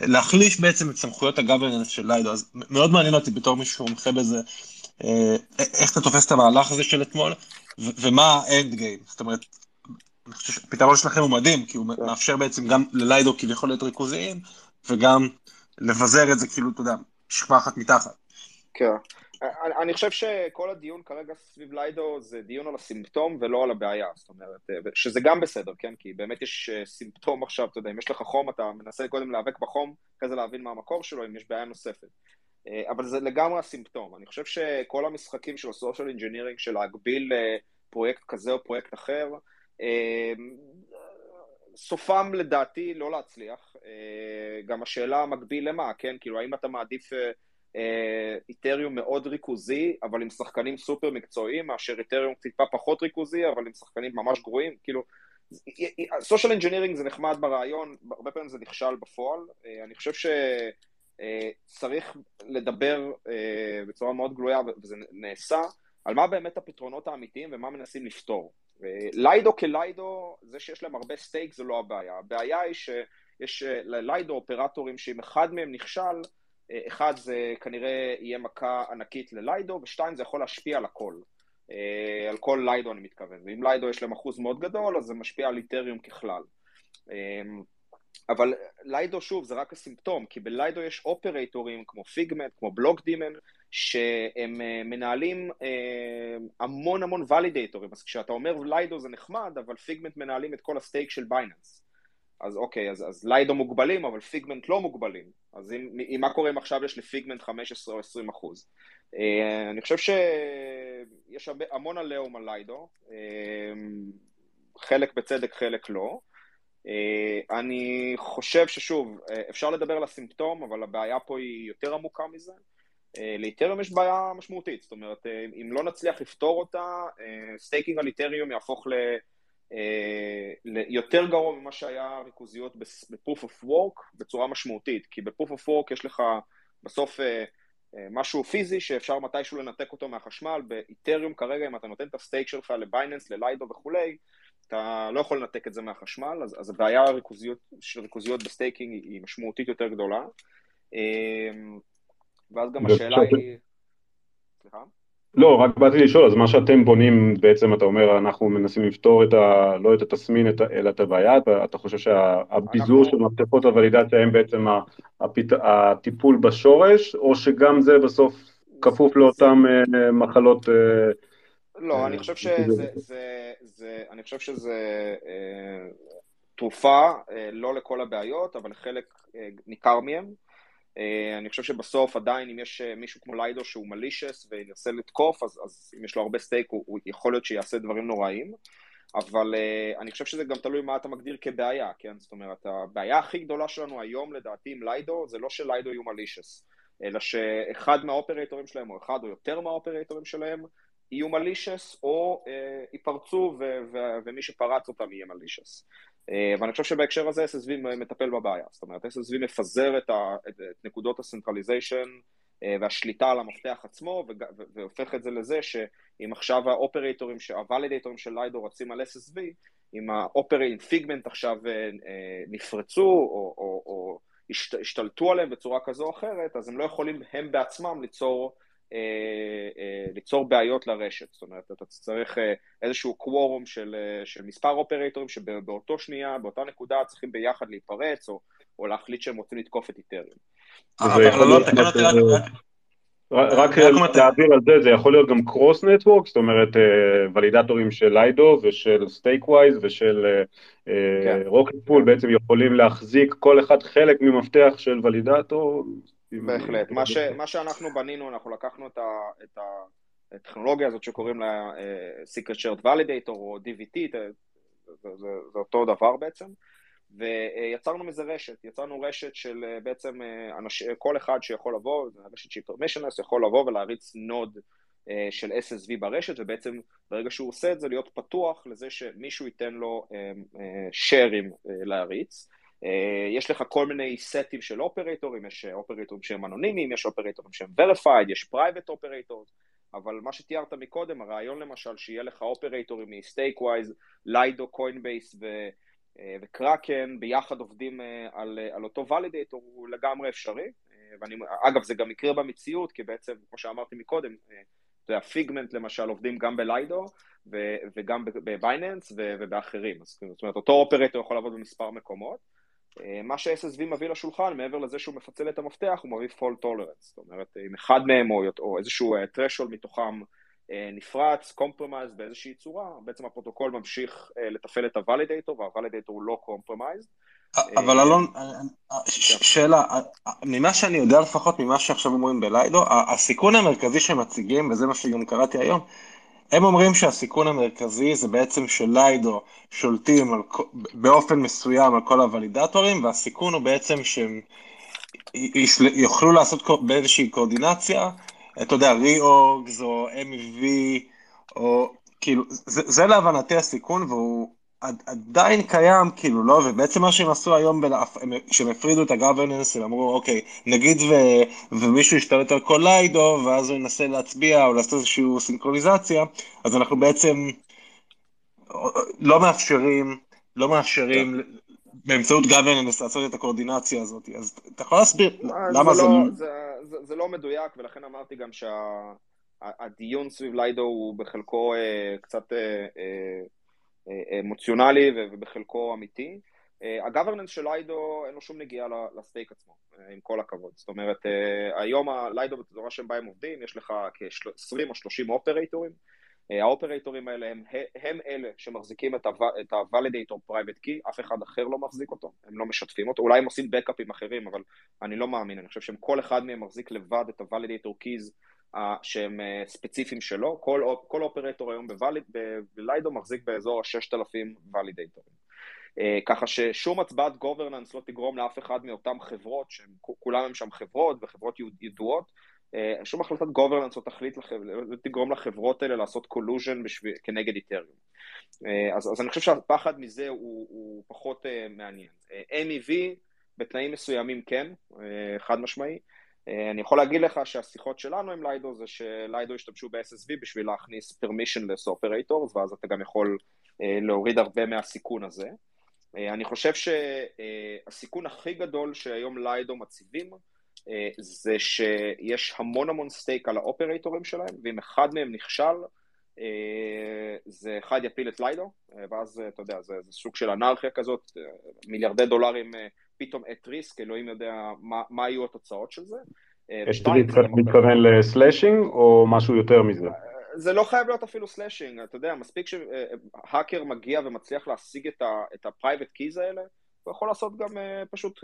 S2: להחליש בעצם את סמכויות ה governance של Lido, אז מאוד מעניין אותי בתור מישהו שמומחה בזה, אה, איך אתה תופס את המהלך הזה של אתמול, ומה האנד גיים, זאת אומרת, אני חושב שהפתרון שלכם הוא מדהים, כי הוא כן. מאפשר בעצם גם לליידו כביכול להיות ריכוזיים, וגם לבזר את זה כאילו, אתה יודע, שכבה אחת מתחת.
S8: כן. אני, חושב שכל הדיון כרגע סביב ליידו זה דיון על הסימפטום ולא על הבעיה, זאת אומרת, אה, שזה גם בסדר, כן? כי באמת יש אה, סימפטום עכשיו, אתה יודע, אם יש לך חום, אתה מנסה קודם להיאבק בחום, אחרי זה להבין מה המקור שלו, אם יש בעיה נוספת. אה, אבל זה לגמרי הסימפטום. אני חושב שכל המשחקים של ה-social engineering, של להגביל פרויקט כזה או פרויקט אחר, סופם לדעתי לא להצליח. גם השאלה מגביל למה, כן? כאילו, האם אתה מעדיף... איתריום מאוד ריכוזי, אבל עם שחקנים סופר מקצועיים, מאשר איתריום טיפה פחות ריכוזי, אבל עם שחקנים ממש גרועים, כאילו, social engineering זה נחמד ברעיון, הרבה פעמים זה נכשל בפועל, אה, אני חושב שצריך לדבר אה, בצורה מאוד גלויה, וזה נעשה, על מה באמת הפתרונות האמיתיים ומה מנסים לפתור. אה, Lido כ Lido, זה שיש להם הרבה stake זה לא הבעיה, הבעיה היא שיש ל Lido אופרטורים שאם אחד מהם נכשל, אחד זה כנראה יהיה מכה ענקית ל Lido, ושתיים זה יכול להשפיע על הכל. אה, על כל Lido אני מתכוון, ואם Lido יש להם אחוז מאוד גדול, אז זה משפיע על איתריום ככלל. אה, אבל Lido שוב זה רק הסימפטום, כי ב Lido יש אופרטורים כמו Figment, כמו Blockdaemon, שהם אה, מנהלים המון המון ולידטורים, אז כשאתה אומר Lido זה נחמד, אבל Figment מנהלים את כל ה stake של Binance. אז אוקיי, אז, אז Lido מוגבלים, אבל Figment לא מוגבלים. אז אם, אם מה קורה אם עכשיו יש ל Figment 15 או 20 אחוז? Uh, אני חושב שיש המון עליהום על Lido, uh, חלק בצדק, חלק לא. Uh, אני חושב ששוב, אפשר לדבר על הסימפטום, אבל הבעיה פה היא יותר עמוקה מזה. לאיתריום יש בעיה משמעותית, זאת אומרת, אם לא נצליח לפתור אותה, staking על איתריום יהפוך ל... אה, יותר גרוע ממה שהיה ריכוזיות ב-proof of work בצורה משמעותית, כי ב-proof of work יש לך בסוף אה, אה, משהו פיזי שאפשר מתישהו לנתק אותו מהחשמל, באיתריום כרגע אם אתה נותן את ה stake שלך לבייננס, לליידו וכולי, אתה לא יכול לנתק את זה מהחשמל, אז, אז הבעיה הריכוזיות, של ריכוזיות ב staking היא, היא משמעותית יותר גדולה. ואז גם השאלה היא... סליחה?
S1: לא, רק באתי לשאול, אז מה שאתם בונים בעצם, אתה אומר, אנחנו מנסים לפתור את ה... לא את התסמין, אלא את הבעיה, אתה, אתה חושב שהביזור אנחנו... של מפתחות הוולידציה הם בעצם הפת... הטיפול בשורש, או שגם זה בסוף כפוף לאותן אה, מחלות? אה,
S8: לא, אה, אני חושב שזה, זה, זה, זה, אני חושב שזה אה, תרופה, אה, לא לכל הבעיות, אבל חלק אה, ניכר מהם. אה, אני חושב שבסוף עדיין אם יש אה, מישהו כמו ליידו שהוא מלישס וינסה לתקוף, אז, אז אם יש לו הרבה סטייק הוא, הוא יכול להיות שיעשה דברים נוראים, אבל uh, אני חושב שזה גם תלוי מה אתה מגדיר כבעיה, כן? זאת אומרת, הבעיה הכי גדולה שלנו היום לדעתי עם ליידו זה לא שליידו יהיו מלישס, אלא שאחד מה operatorים שלהם או אחד או יותר מה operatorים שלהם יהיו malicious או uh, ייפרצו ו- ו- ומי שפרץ אותם יהיה malicious. אה, ואני חושב שבהקשר הזה SSV מטפל בבעיה, זאת אומרת SSV מפזר את, ה, את, את נקודות ה centralization אה, והשליטה על המפתח עצמו והופך את זה לזה שאם עכשיו ה operatorים, ה validatorים של ליידו רצים על SSV, אם ה operatorים Figment עכשיו אה, נפרצו או, או, או השתלטו עליהם בצורה כזו או אחרת, אז הם לא יכולים הם בעצמם ליצור ליצור בעיות לרשת, זאת אומרת, אתה צריך אה, איזשהו quorum של, של מספר operatorים שבאותו שנייה, באותה נקודה צריכים ביחד להיפרץ או, או להחליט שהם רוצים לתקוף את איתריום.
S1: רק להעביר על זה, זה יכול להיות גם cross network, זאת אומרת validatorים של ליידו ושל StakeWise ושל Rocket כן. Pool בעצם יכולים להחזיק כל אחד חלק ממפתח של validator
S8: בהחלט. מה, ש, מה שאנחנו בנינו, אנחנו לקחנו את, ה, את הטכנולוגיה הזאת שקוראים לה uh, Secret Shared Validator או DVT, זה, זה, זה אותו דבר בעצם, ויצרנו מזה רשת, יצרנו רשת של בעצם אנש, כל אחד שיכול לבוא, רשת שהיא permissionless, יכול לבוא ולהריץ node של SSV ברשת, ובעצם ברגע שהוא עושה את זה, להיות פתוח לזה שמישהו ייתן לו shareים להריץ. יש לך כל מיני סטים של operatorים, יש operatorים שהם אנונימיים, יש operatorים שהם verified, יש private operators, אבל מה שתיארת מקודם, הרעיון למשל שיהיה לך operatorים מ StakeWise, ליידו, קוינבייס וקראקן, ביחד עובדים על, על אותו validator, הוא לגמרי אפשרי. ואני, אגב, זה גם יקרה במציאות, כי בעצם, כמו שאמרתי מקודם, אתה יודע, Figment למשל עובדים גם בליידו וגם בבייננס ובאחרים. זאת אומרת, אותו operator יכול לעבוד במספר מקומות. מה ש-SSV מביא לשולחן, מעבר לזה שהוא מפצל את המפתח, הוא מביא fault tolerance. זאת אומרת, אם אחד מהם או, או איזשהו threshold מתוכם נפרץ, compromised באיזושהי צורה, בעצם הפרוטוקול ממשיך לתפעל את ה-validator, וה-validator הוא לא compromised.
S2: אבל אלון, שאלה, ממה שאני יודע לפחות, ממה שעכשיו אומרים בליידו, הסיכון המרכזי שהם מציגים, וזה מה שגם קראתי היום, הם אומרים שהסיכון המרכזי זה בעצם שליידו שולטים על, באופן מסוים על כל הוולידטורים, והסיכון הוא בעצם שהם יוכלו לעשות באיזושהי קואורדינציה, אתה יודע, ריאוגס או MEV, או כאילו, זה, זה להבנתי הסיכון, והוא עדיין קיים, כאילו, לא, ובעצם מה שהם עשו היום, כשהם הפרידו את הגוורננס, הם אמרו, אוקיי, נגיד ו, ומישהו ישתלט על כל ליידו, ואז הוא ינסה להצביע או לעשות איזושהי סינכרוניזציה, אז אנחנו בעצם לא מאפשרים, לא מאפשרים באמצעות גוורננס לעשות את הקואורדינציה הזאת, אז אתה יכול להסביר למה זה...
S8: לא, זה, זה, זה לא מדויק, ולכן אמרתי גם שהדיון סביב ליידו הוא בחלקו אה, קצת... אה, אה, אמוציונלי ובחלקו אמיתי. הגוורננס של ליידו אין לו שום נגיעה לסטייק עצמו, עם כל הכבוד. זאת אומרת, היום הליידו בתזורה שהם בהם עובדים, יש לך כ-20 או 30 אופרייטורים. האופרייטורים האלה הם, הם אלה שמחזיקים את ה-validator private key, אף אחד אחר לא מחזיק אותו, הם לא משתפים אותו, אולי הם עושים בקאפים אחרים, אבל אני לא מאמין, אני חושב שכל אחד מהם מחזיק לבד את ה-validator keys שהם ספציפיים שלו, כל, כל operator היום בליידו מחזיק באזור ה-6,000 validatorים. ככה ששום הצבעת governance לא תגרום לאף אחד מאותן חברות, שכולם הם שם חברות וחברות ידועות, שום החלטת governance לא תחליט, לא תגרום לחברות האלה לעשות collusion כנגד איתריום. אז, אז אני חושב שהפחד מזה הוא, הוא פחות מעניין. MEV בתנאים מסוימים כן, חד משמעי. אני יכול להגיד לך שהשיחות שלנו עם ליידו זה שליידו השתמשו ב-SSV בשביל להכניס permissionless operators ואז אתה גם יכול להוריד הרבה מהסיכון הזה. אני חושב שהסיכון הכי גדול שהיום ליידו מציבים זה שיש המון המון סטייק על האופרטורים שלהם ואם אחד מהם נכשל זה אחד יפיל את ליידו ואז אתה יודע זה, זה סוג של אנרכיה כזאת מיליארדי דולרים פתאום at risk, אלוהים יודע מה, מה יהיו התוצאות של זה.
S1: at risk אתה מתכוון ל slashing או משהו יותר מזה?
S8: זה לא חייב להיות אפילו slashing, אתה יודע, מספיק שהאקר מגיע ומצליח להשיג את ה-private keys האלה, הוא יכול לעשות גם פשוט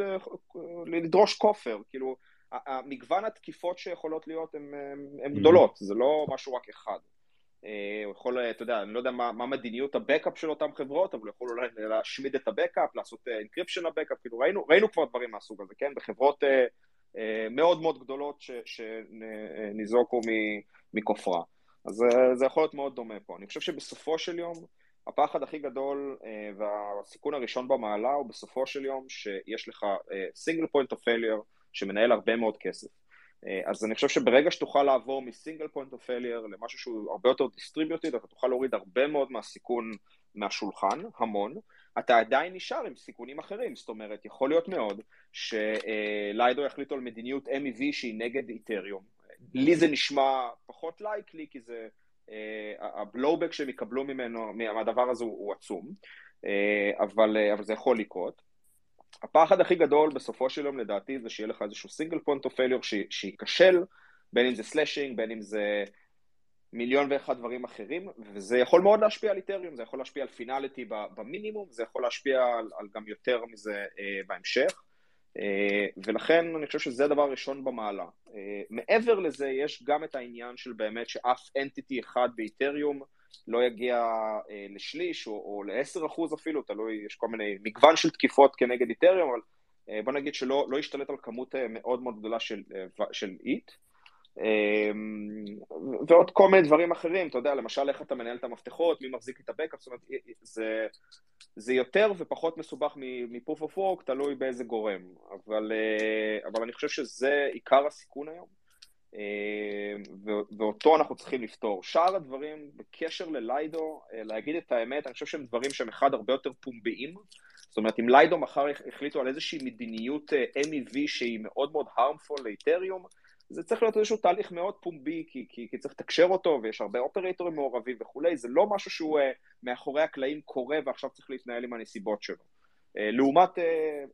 S8: לדרוש כופר, כאילו, המגוון התקיפות שיכולות להיות הן גדולות, זה לא משהו רק אחד. הוא יכול, אתה יודע, אני לא יודע מה, מה מדיניות ה backup של אותן חברות, אבל הוא יכול אולי להשמיד את ה backup, לעשות encryption ל backup, כאילו ראינו, ראינו כבר דברים מהסוג הזה, כן? בחברות מאוד מאוד גדולות שניזוקו מכופרה. אז זה יכול להיות מאוד דומה פה. אני חושב שבסופו של יום, הפחד הכי גדול והסיכון הראשון במעלה הוא בסופו של יום שיש לך single point of failure שמנהל הרבה מאוד כסף. אז אני חושב שברגע שתוכל לעבור מ single point of failure למשהו שהוא הרבה יותר distributed, אתה תוכל להוריד הרבה מאוד מהסיכון מהשולחן, המון, אתה עדיין נשאר עם סיכונים אחרים, זאת אומרת, יכול להיות מאוד שליידו יחליטו על מדיניות MEV שהיא נגד איתריום. לי זה נשמע פחות likely, כי זה, ה blowback שהם יקבלו ממנו, מהדבר הזה הוא, עצום, אבל, אבל זה יכול לקרות. הפחד הכי גדול בסופו של יום לדעתי זה שיהיה לך איזשהו single point of failure שייכשל, בין אם זה slashing, בין אם זה מיליון ואחד דברים אחרים, וזה יכול מאוד להשפיע על איתריום, זה יכול להשפיע על finality במינימום, זה יכול להשפיע על, על גם יותר מזה אה, בהמשך, אה, ולכן אני חושב שזה הדבר הראשון במעלה. אה, מעבר לזה יש גם את העניין של באמת שאף אנטיטי אחד באיתריום לא יגיע אה, לשליש או, או ל-10% אפילו, תלוי, יש כל מיני מגוון של תקיפות כנגד איתריום, אבל אה, בוא נגיד שלא לא ישתלט על כמות אה, מאוד מאוד גדולה של, אה, של איט. אמ, ועוד כל מיני דברים אחרים, אתה יודע, למשל איך אתה מנהל את המפתחות, מי מחזיק את הבקאפ, זאת אומרת, זה, זה יותר ופחות מסובך מ-proof of תלוי באיזה גורם, אבל, אה, אבל אני חושב שזה עיקר הסיכון היום, ואותו אנחנו צריכים לפתור. שאר הדברים, בקשר לליידו, אה, להגיד את האמת, אני חושב שהם דברים שהם אחד הרבה יותר פומביים, זאת אומרת, אם ליידו מחר החליטו על איזושהי מדיניות אה, MEV שהיא מאוד מאוד harmful לאתריום, זה צריך להיות איזשהו תהליך מאוד פומבי, כי, כי, כי צריך לתקשר אותו, ויש הרבה אופרטורים מעורבים וכולי, זה לא משהו שהוא uh, מאחורי הקלעים קורה ועכשיו צריך להתנהל עם הנסיבות שלו. Uh, לעומת uh,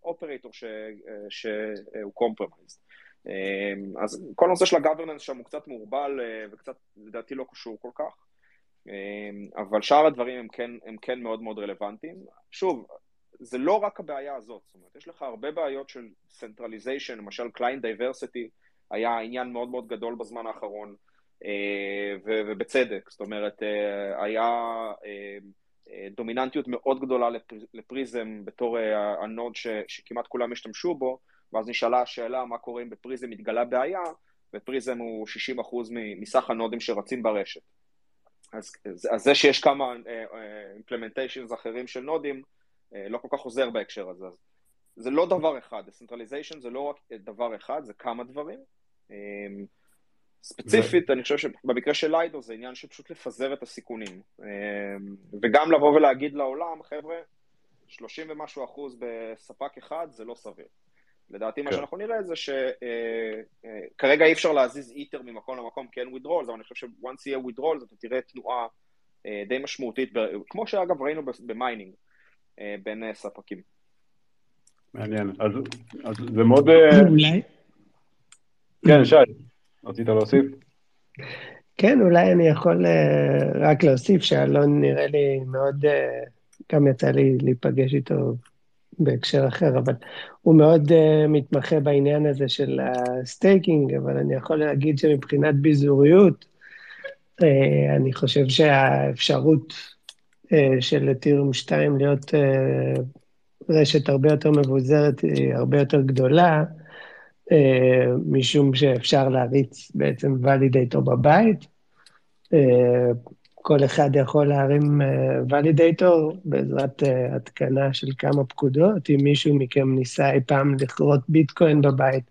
S8: operator שהוא compromised. Uh, אז כל הנושא של ה governance שם הוא קצת מעורבל uh, וקצת לדעתי לא קשור כל כך, uh, אבל שאר הדברים הם כן, הם כן מאוד מאוד רלוונטיים. שוב, זה לא רק הבעיה הזאת, זאת אומרת, יש לך הרבה בעיות של centralization, למשל client diversity, היה עניין מאוד מאוד גדול בזמן האחרון, אה, ובצדק, זאת אומרת, אה, היה אה, דומיננטיות מאוד גדולה ל-Prysm בתור ה-node שכמעט כולם השתמשו בו, ואז נשאלה השאלה מה קורה אם ב-Prysm מתגלה בעיה, ו-Prysm הוא 60% מסך הנודים שרצים ברשת. אז, אז זה שיש כמה implementations אחרים של nodes, לא כל כך עוזר בהקשר הזה. זה לא דבר אחד, decentralization זה לא רק דבר אחד, זה כמה דברים, אמ, ספציפית, אני חושב שבמקרה של Lido זה עניין של פשוט לפזר את הסיכונים. אמ, וגם לבוא ולהגיד לעולם, חבר'ה, 30 ומשהו אחוז בספק אחד זה לא סביר. לדעתי מה כן. שאנחנו נראה זה שכרגע אה, אה, אי אפשר להזיז Ether ממקום למקום כי אין withdrawals, אבל אני חושב ש-once יהיה withdrawals אתה תראה תנועה אה, די משמעותית, כמו שאגב ראינו ב-mining בין ספקים.
S1: מעניין, אז, אז זה מאוד... אולי, כן, שי, רצית להוסיף?
S7: כן, אולי אני יכול רק להוסיף שאלון נראה לי מאוד, גם יצא לי להיפגש איתו בהקשר אחר, אבל הוא מאוד uh, מתמחה בעניין הזה של ה-staking, אבל אני יכול להגיד שמבחינת ביזוריות, uh, אני חושב שהאפשרות uh, של אתירום 2 להיות uh, רשת הרבה יותר מבוזרת היא הרבה יותר גדולה, אה, משום שאפשר להריץ בעצם ולידייטור בבית. אה, כל אחד יכול להרים ולידייטור אה, בעזרת התקנה של כמה פקודות. אם מישהו מכם ניסה אי פעם לכרות ביטקוין בבית,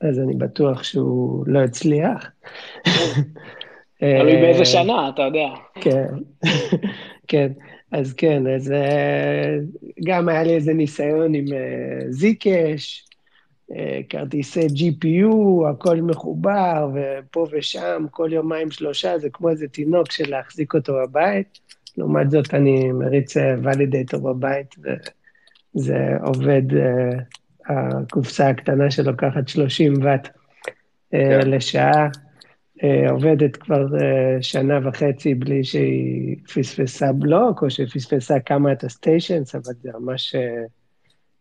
S7: אז אני בטוח שהוא לא הצליח.
S4: תלוי באיזה שנה, אתה יודע.
S7: כן, כן. אז כן, אז גם היה לי איזה ניסיון עם זיקש, אה, כרטיסי GPU, הכל מחובר, ופה ושם, כל יומיים שלושה, זה כמו איזה תינוק של להחזיק אותו בבית. לעומת זאת, אני מריץ ולידטור אה, בבית, וזה עובד, אה, הקופסה הקטנה שלוקחת 30 ואט כן. לשעה, עובדת כבר שנה וחצי בלי שהיא פספסה בלוק, או שפספסה כמה attestations, אבל זה ממש...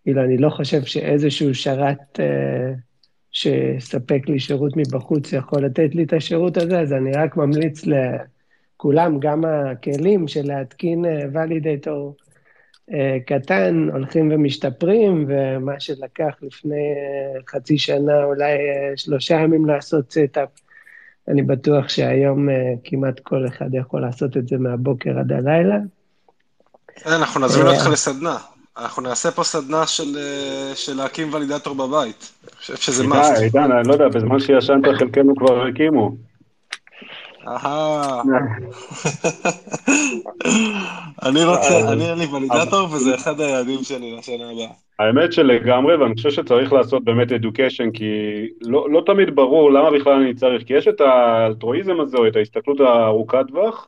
S7: כאילו, אני לא חושב שאיזשהו שרת אה, שספק לי שירות מבחוץ יכול לתת לי את השירות הזה, אז אני רק ממליץ לכולם, גם הכלים של להתקין validator אה, אה, קטן, הולכים ומשתפרים, ומה שלקח לפני אה, חצי שנה, אולי אה, שלושה ימים לעשות setup, אני בטוח שהיום אה, כמעט כל אחד יכול לעשות את זה מהבוקר עד הלילה.
S2: אנחנו נזמין אותך לסדנה. אנחנו נעשה פה סדנה של, אה, של להקים ולידטור בבית. אני חושב שזה משהו.
S1: עידן, אני לא יודע, בזמן שישנת חלקנו כבר הקימו.
S2: אהה. אני רוצה, אני אין לי ולידטור וזה אחד היעדים שלי לשנה הבאה.
S1: האמת שלגמרי, ואני חושב שצריך לעשות באמת education, כי לא, לא תמיד ברור למה בכלל אני צריך, כי יש את האלטרואיזם הזה, או את ההסתכלות הארוכת טווח,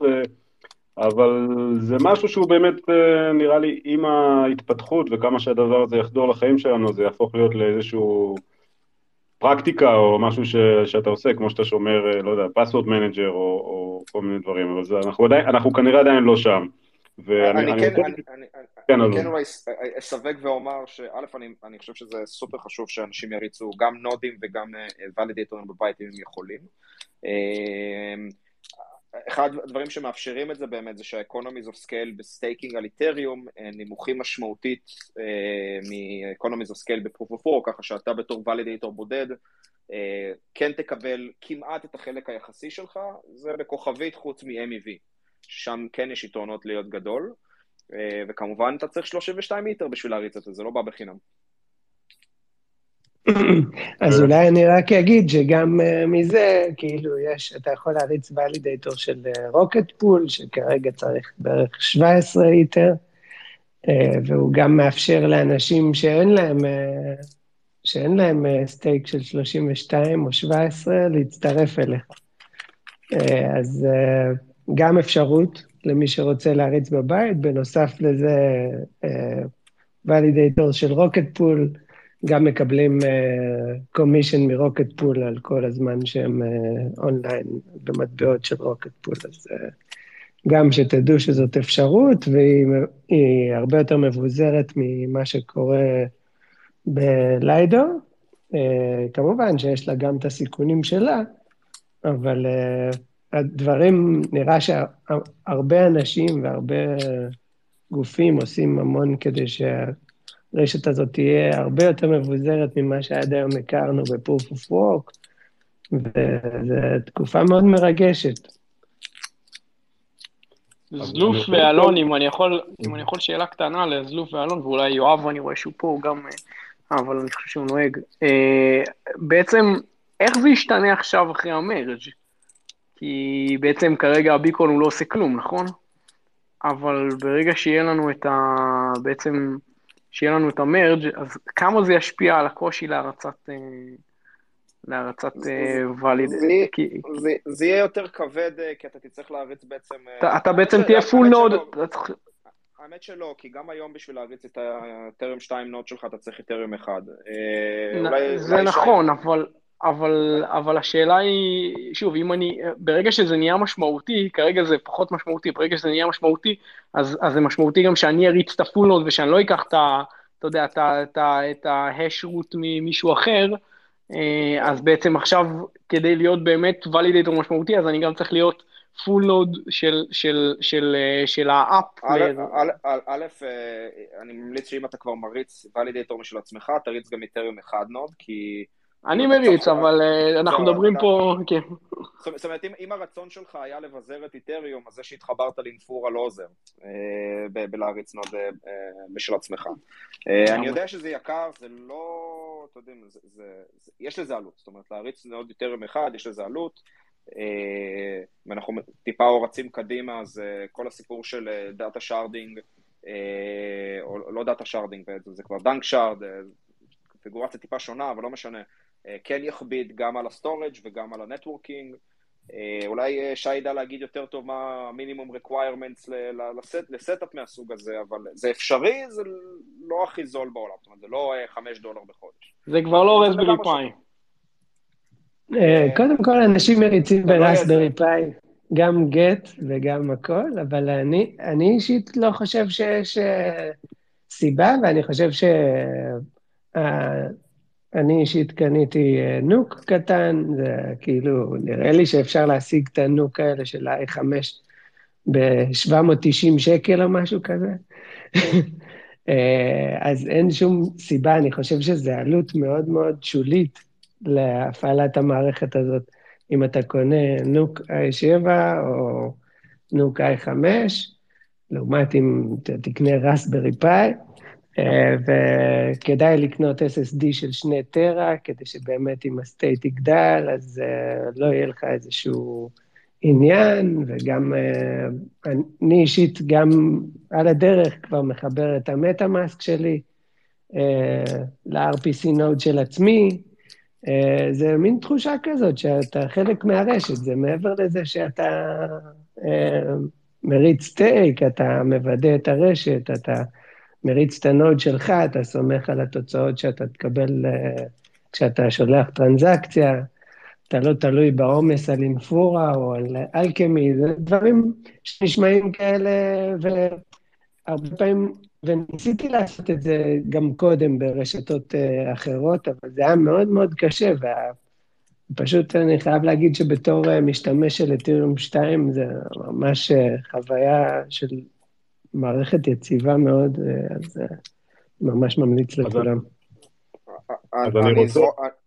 S1: אבל זה משהו שהוא באמת אה, נראה לי עם ההתפתחות וכמה שהדבר הזה יחדור לחיים שלנו זה יהפוך להיות לאיזשהו פרקטיקה או משהו ש, שאתה עושה כמו שאתה שומר, אה, לא יודע, password manager או, או כל מיני דברים, אבל זה, אנחנו, עדיין, אנחנו כנראה עדיין לא שם.
S8: ואני אני, אני, כן, אני, אני, כן, אני כן אולי אסייג ואומר שא', אני, אני חושב שזה סופר חשוב שאנשים יריצו גם nodes וגם validator-ים אה, בבית אם הם יכולים. אחד הדברים שמאפשרים את זה באמת זה שה-economies of scale ב-staking על Ethereum נמוכים משמעותית מ-economies of scale ב-proof of work, ככה שאתה בתור validator בודד כן תקבל כמעט את החלק היחסי שלך, זה בכוכבית חוץ מ-MEV, ששם כן יש יתרונות להיות גדול, וכמובן אתה צריך 32 Ether בשביל להריץ את זה, זה לא בא בחינם.
S7: אז אולי אני רק אגיד שגם uh, מזה, כאילו, יש, אתה יכול להריץ validator של Rocket uh, Pool, שכרגע צריך בערך 17 Ether, uh, והוא גם מאפשר לאנשים שאין להם, שאין להם stake של 32 או 17, להצטרף אליך. אז גם אפשרות למי שרוצה להריץ בבית, בנוסף לזה, validator של Rocket Pool, גם מקבלים commission מ-Rocket Pool על כל הזמן שהם online uh, במטבעות של Rocket Pool, אז uh, גם שתדעו שזאת אפשרות, והיא הרבה יותר מבוזרת ממה שקורה ב-Lido. כמובן שיש לה גם את הסיכונים שלה, אבל הדברים, נראה שהרבה אנשים והרבה גופים עושים המון כדי שה... הרשת הזאת תהיה הרבה יותר מבוזרת ממה שעד היום הכרנו ב-Proof of Work, וזו תקופה מאוד מרגשת.
S4: זלוף ואלון, אם אני יכול, אם אני יכול שאלה קטנה לזלוף ואלון, ואולי יואב, אני רואה שהוא פה גם, אבל אני חושב שהוא נוהג. בעצם, איך זה ישתנה עכשיו אחרי ה-merge? כי בעצם כרגע ה-beacon הוא לא עושה כלום, נכון? אבל ברגע שיהיה לנו את ה... בעצם שיהיה לנו את ה-merge, אז כמה זה ישפיע על הקושי להרצת, להרצת validator?
S8: זה יהיה יותר כבד, כי אתה תצטרך להריץ בעצם...
S4: אתה בעצם תהיה full node.
S8: האמת שלא, כי גם היום בשביל להריץ את ה-Ethereum 2 node שלך אתה צריך Ethereum 1.
S4: זה נכון, אבל... אבל, אבל השאלה היא, שוב, אם אני, ברגע שזה נהיה משמעותי, כרגע זה פחות משמעותי, ברגע שזה נהיה משמעותי, אז, אז זה משמעותי גם שאני אריץ את ה-full node ושאני לא אקח את ה... אתה יודע, את, את, את ה-hash root ממישהו אחר, אז בעצם עכשיו, כדי להיות באמת validator משמעותי, אז אני גם צריך להיות full node של, של, של, של האפ.
S8: א', אני ממליץ שאם אתה כבר מריץ validator משל עצמך, תריץ גם Ethereum אחד node, כי...
S4: אני מריץ, אבל אנחנו מדברים פה, כן.
S8: זאת אומרת, אם הרצון שלך היה לבזר את Ethereum, אז זה שהתחברת ל-Infura לא עוזר בלהריץ node משל עצמך. אני יודע שזה יקר, זה לא, אתה יודע, יש לזה עלות, זאת אומרת, להריץ node Ethereum אחד, יש לזה עלות, ואנחנו טיפה או רצים קדימה, אז כל הסיפור של data sharding, או לא data sharding, זה כבר danksharding, קונפיגורציה טיפה שונה, אבל לא משנה. כן יכביד גם על ה-storage וגם על ה-networking. אולי שי ידע להגיד יותר טוב מה ה-minimum requirements ל-setup מהסוג הזה, אבל זה אפשרי, זה לא הכי זול בעולם, זאת אומרת, זה לא 5 דולר בחודש.
S4: זה כבר לא Raspberry Pi.
S7: קודם כל, אנשים מריצים ברסברי פאי, גם גט וגם הכל, אבל אני אישית לא חושב שיש סיבה, ואני חושב ש... אני אישית קניתי נוק קטן, זה כאילו, נראה לי שאפשר להשיג את הנוק האלה של ה-i5 ב-790 שקל או משהו כזה. אז אין שום סיבה, אני חושב שזו עלות מאוד מאוד שולית להפעלת המערכת הזאת. אם אתה קונה נוק i7 או נוק i5, לעומת אם תקנה רסברי פאי, וכדאי לקנות SSD של שני טרה, כדי שבאמת אם הסטייט יגדל, אז לא יהיה לך איזשהו עניין, וגם אני אישית גם על הדרך כבר מחבר את המטה-מאסק שלי ל-RPC node של עצמי. זה מין תחושה כזאת שאתה חלק מהרשת, זה מעבר לזה שאתה מריץ stake, אתה מוודא את הרשת, אתה... מריץ את ה node שלך, אתה סומך על התוצאות שאתה תקבל כשאתה שולח טרנזקציה, אתה לא תלוי בעומס על Infura או על Alchemy, זה דברים שנשמעים כאלה, והרבה פעמים, וניסיתי לעשות את זה גם קודם ברשתות אחרות, אבל זה היה מאוד מאוד קשה, פשוט אני חייב להגיד שבתור אה, משתמש של אתיריום 2, זה ממש אה, חוויה של מערכת יציבה מאוד, אה, אז ממש ממליץ לכולם.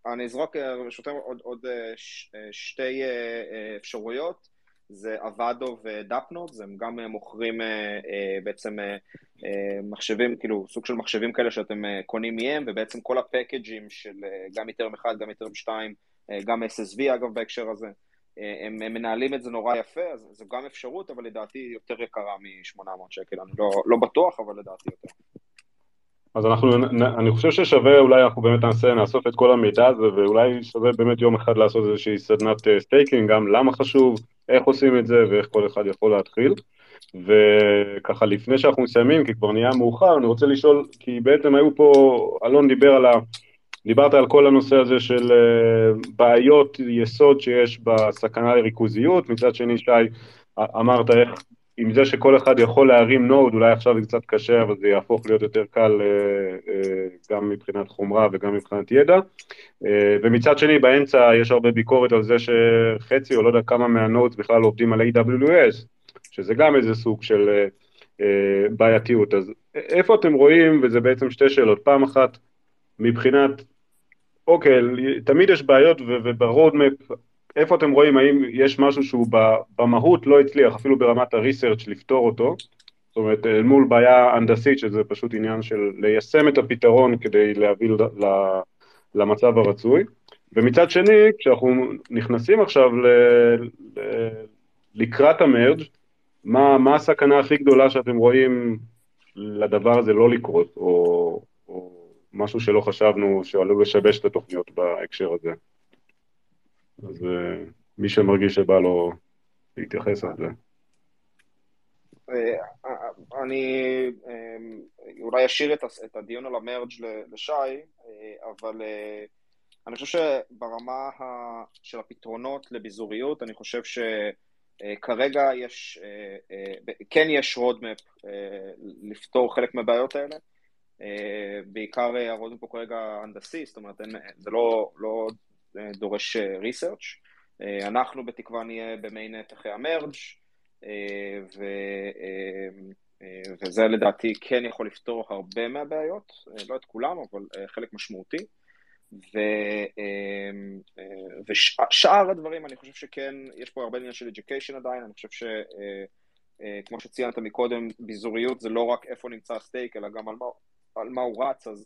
S8: אני אזרוק ברשותכם עוד שתי אפשרויות. זה אבדו ודאפנוד, הם גם מוכרים בעצם מחשבים, כאילו סוג של מחשבים כאלה שאתם קונים מהם, ובעצם כל ה package ים של גם Ethereum 1, גם Ethereum 2, גם SSV אגב בהקשר הזה, הם, הם מנהלים את זה נורא יפה, אז זו גם אפשרות, אבל לדעתי יותר יקרה מ-800 שקל, אני לא, לא בטוח, אבל לדעתי יותר.
S1: אז אנחנו, אני חושב ששווה, אולי אנחנו באמת נעשה, נאסוף את כל המידע הזה, ואולי שווה באמת יום אחד לעשות איזושהי סדנת staking, גם למה חשוב, איך עושים את זה ואיך כל אחד יכול להתחיל. וככה לפני שאנחנו מסיימים, כי כבר נהיה מאוחר, אני רוצה לשאול, כי בעצם היו פה, אלון דיבר על ה... דיברת על כל הנושא הזה של uh, בעיות יסוד שיש בסכנה לריכוזיות, מצד שני שי אמרת איך עם זה שכל אחד יכול להרים נוד, אולי עכשיו זה קצת קשה, אבל זה יהפוך להיות יותר קל uh, גם מבחינת חומרה וגם מבחינת ידע. ומצד שני, באמצע יש הרבה ביקורת על זה שחצי, או לא יודע כמה מה nodes בכלל עובדים על AWS, שזה גם איזה סוג של בעייתיות. אז איפה אתם רואים, וזה בעצם שתי שאלות, פעם אחת, מבחינת אוקיי, תמיד יש בעיות וב roadmap, איפה אתם רואים, האם יש משהו שהוא במהות לא הצליח, אפילו ברמת ה research לפתור אותו, זאת אומרת, אל מול בעיה הנדסית, שזה פשוט עניין של ליישם את הפתרון כדי להביא למצב הרצוי, ומצד שני, כשאנחנו נכנסים עכשיו ל, ל, לקראת המרג', מה, מה הסכנה הכי גדולה שאתם רואים לדבר הזה לא לקרות, או משהו שלא חשבנו שעלול לשבש את התוכניות בהקשר הזה. אז uh, מי שמרגיש שבא לו להתייחס לזה.
S8: אה, אני אולי אשאיר את הדיון על ה merge לשי, אה, אבל אני חושב שברמה של הפתרונות לביזוריות, אני חושב שכרגע יש, כן יש roadmap לפתור חלק מהבעיות האלה. אה, בעיקר אה, הרודן פה כרגע הנדסי, זאת אומרת, זה לא, לא אה, דורש research. אנחנו בתקווה נהיה ב mainnet אחרי ה merge, ו, וזה לדעתי כן יכול לפתור הרבה מהבעיות, לא את כולם, אבל חלק משמעותי. ו, ושאר הדברים, אני חושב שכן, יש פה הרבה עניין של education עדיין, אני חושב ש... כמו שציינת מקודם, ביזוריות זה לא רק איפה נמצא הסטייק, אלא גם על מה, על מה הוא רץ, אז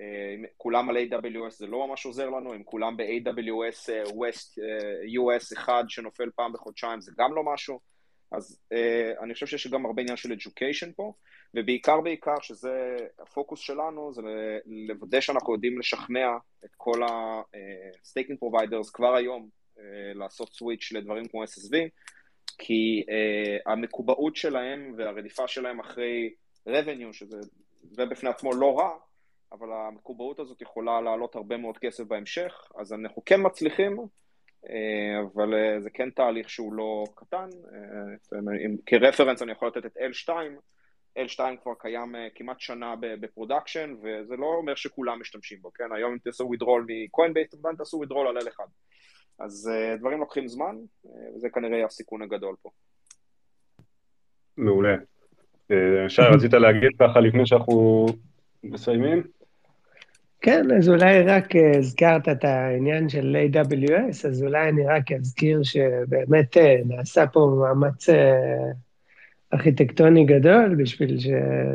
S8: אה, אם כולם על AWS זה לא ממש עוזר לנו, אם כולם ב-AWS אה, West אה, US אחד שנופל פעם בחודשיים זה גם לא משהו, אז אני חושב שיש גם הרבה עניין של education פה, ובעיקר בעיקר שזה הפוקוס שלנו זה לוודא שאנחנו יודעים לשכנע את כל ה-staking providers כבר היום לעשות סוויץ' לדברים כמו SSV, כי המקובעות שלהם והרדיפה שלהם אחרי revenue, שזה זה בפני עצמו לא רע, אבל המקובעות הזאת יכולה לעלות הרבה מאוד כסף בהמשך, אז אנחנו כן מצליחים, אה, אבל אה, זה כן תהליך שהוא לא קטן. אה, כ reference אני יכול לתת את L2, L2 כבר קיים כמעט שנה ב production, וזה לא אומר שכולם משתמשים בו, כן? היום אם תעשו withdrawal מ-Coinbase, אתם תעשו withdrawal על L1. אז דברים לוקחים זמן, וזה כנראה הסיכון הגדול פה.
S1: מעולה. אה, שי, רצית להגיד ככה לפני שאנחנו מסיימים?
S7: כן, אז אולי רק אה, הזכרת את העניין של AWS, אז אולי אני רק אזכיר שבאמת אה, נעשה פה מאמץ ארכיטקטוני גדול בשביל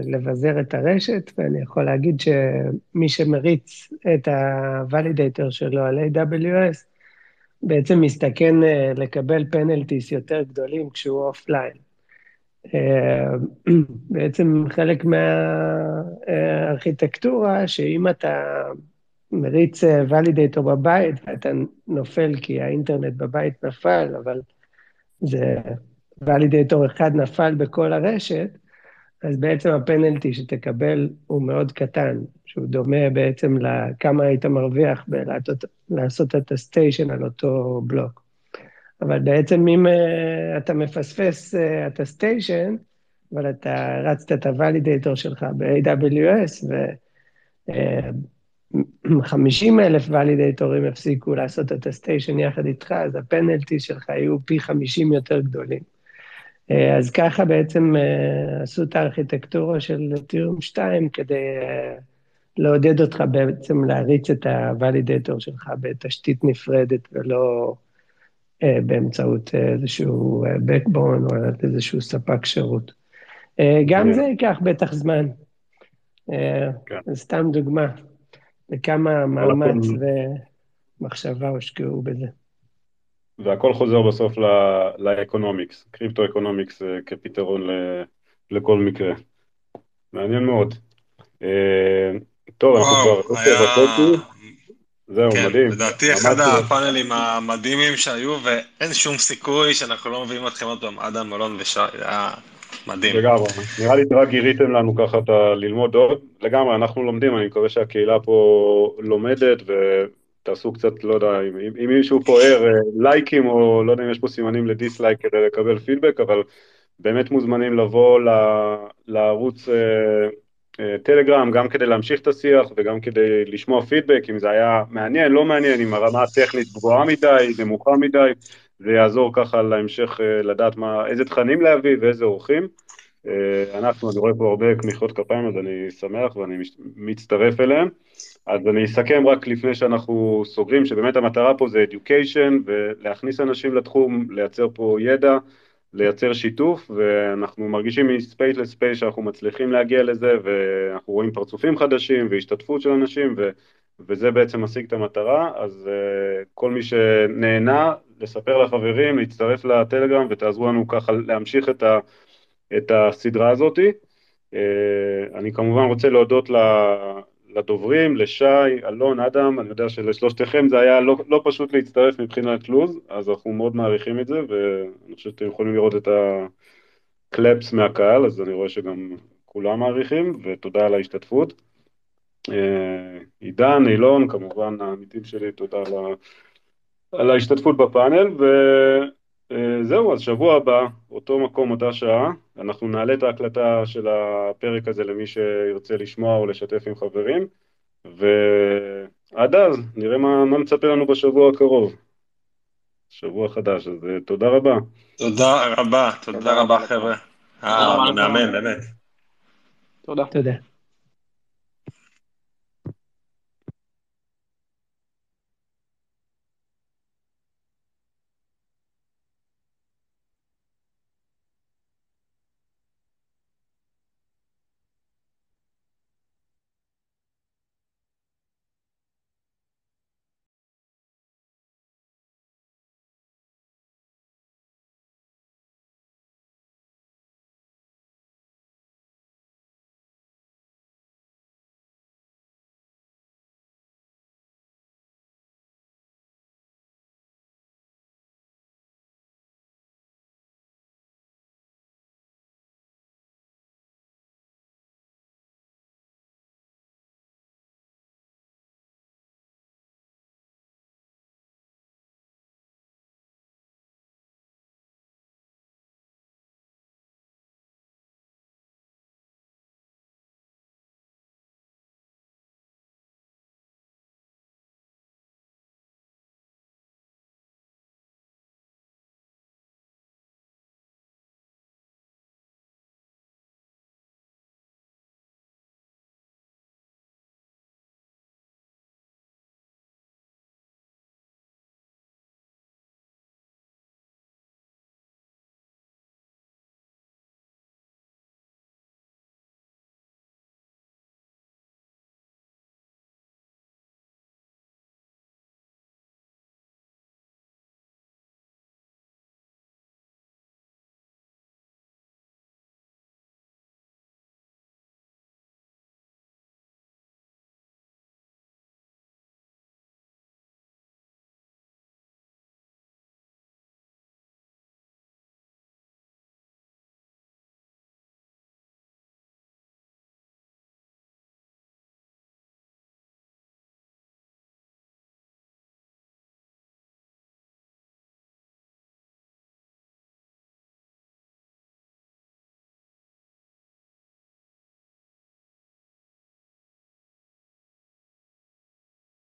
S7: לבזר את הרשת, ואני יכול להגיד שמי שמריץ את ה validator שלו על AWS, בעצם מסתכן לקבל penalties יותר גדולים כשהוא offline. אה, בעצם חלק מהארכיטקטורה, שאם אתה מריץ ולידטור בבית ואתה נופל כי האינטרנט בבית נפל, אבל זה ולידטור אחד נפל בכל הרשת, אז בעצם הפנלטי שתקבל הוא מאוד קטן, שהוא דומה בעצם לכמה היית מרוויח בלעשות את הסטיישן על אותו בלוק. אבל בעצם אם uh, אתה מפספס uh, את הסטיישן, אבל אתה רצת את הוולידטור שלך ב-AWS, 50 אלף ולידטורים הפסיקו לעשות את הסטיישן יחד איתך, אז הפנלטי שלך יהיו פי 50 יותר גדולים. אז ככה בעצם עשו את הארכיטקטורה של טירום 2 כדי לעודד אותך בעצם להריץ את הוולידטור שלך בתשתית נפרדת ולא באמצעות איזשהו backbone או איזשהו ספק שירות. גם זה ייקח בטח זמן. זה סתם דוגמה לכמה מאמץ ומחשבה הושקעו בזה.
S1: והכל חוזר בסוף ל economics, crypto-economics כפתרון לכל מקרה. מעניין מאוד. טוב, אנחנו כבר... זהו, מדהים.
S2: לדעתי אחד הפאנלים המדהימים שהיו, ואין שום סיכוי שאנחנו לא מביאים אתכם עוד פעם, אדם, מלון ושי, זה היה מדהים.
S1: לגמרי, נראה לי רק גיריתם לנו ככה את ללמוד עוד, לגמרי, אנחנו לומדים, אני מקווה שהקהילה פה לומדת, ותעשו קצת, לא יודע, אם מישהו פה ער לייקים, או לא יודע אם יש פה סימנים לדיסלייק כדי לקבל פידבק, אבל באמת מוזמנים לבוא לערוץ טלגרם, גם כדי להמשיך את השיח וגם כדי לשמוע פידבק, אם זה היה מעניין, לא מעניין, אם הרמה הטכנית גבוהה מדי, נמוכה מדי, זה יעזור ככה להמשך לדעת מה, איזה תכנים להביא ואיזה אורחים. אנחנו, אני רואה פה הרבה כמיחות כפיים, אז אני שמח ואני מצטרף אליהם. אז אני אסכם רק לפני שאנחנו סוגרים, שבאמת המטרה פה זה education, ולהכניס אנשים לתחום, לייצר פה ידע, לייצר שיתוף, ואנחנו מרגישים מספייס לספייס שאנחנו מצליחים להגיע לזה, ואנחנו רואים פרצופים חדשים והשתתפות של אנשים, וזה בעצם משיג את המטרה, אז כל מי שנהנה, לספר לחברים, להצטרף לטלגרם, ותעזרו לנו ככה להמשיך את הסדרה הזאת. אני כמובן רוצה להודות לדוברים, לשי, אלון, אדם, אני יודע שלשלושתכם זה היה לא, לא פשוט להצטרף מבחינת לוז, אז אנחנו מאוד מעריכים את זה, ואני חושב שאתם יכולים לראות את הקלפס מהקהל, אז אני רואה שגם כולם מעריכים, ותודה על ההשתתפות. עידן, אילון, כמובן העמיתים שלי, תודה על, על ההשתתפות בפאנל, וזהו, אז שבוע הבא, אותו מקום, אותה שעה, אנחנו נעלה את ההקלטה של הפרק הזה למי שירצה לשמוע או לשתף עם חברים, ועד אז נראה מה, מה מצפה לנו בשבוע הקרוב. שבוע חדש, אז תודה רבה.
S2: תודה רבה, תודה רבה חבר'ה. אה, מאמן, באמת.
S4: תודה. תודה.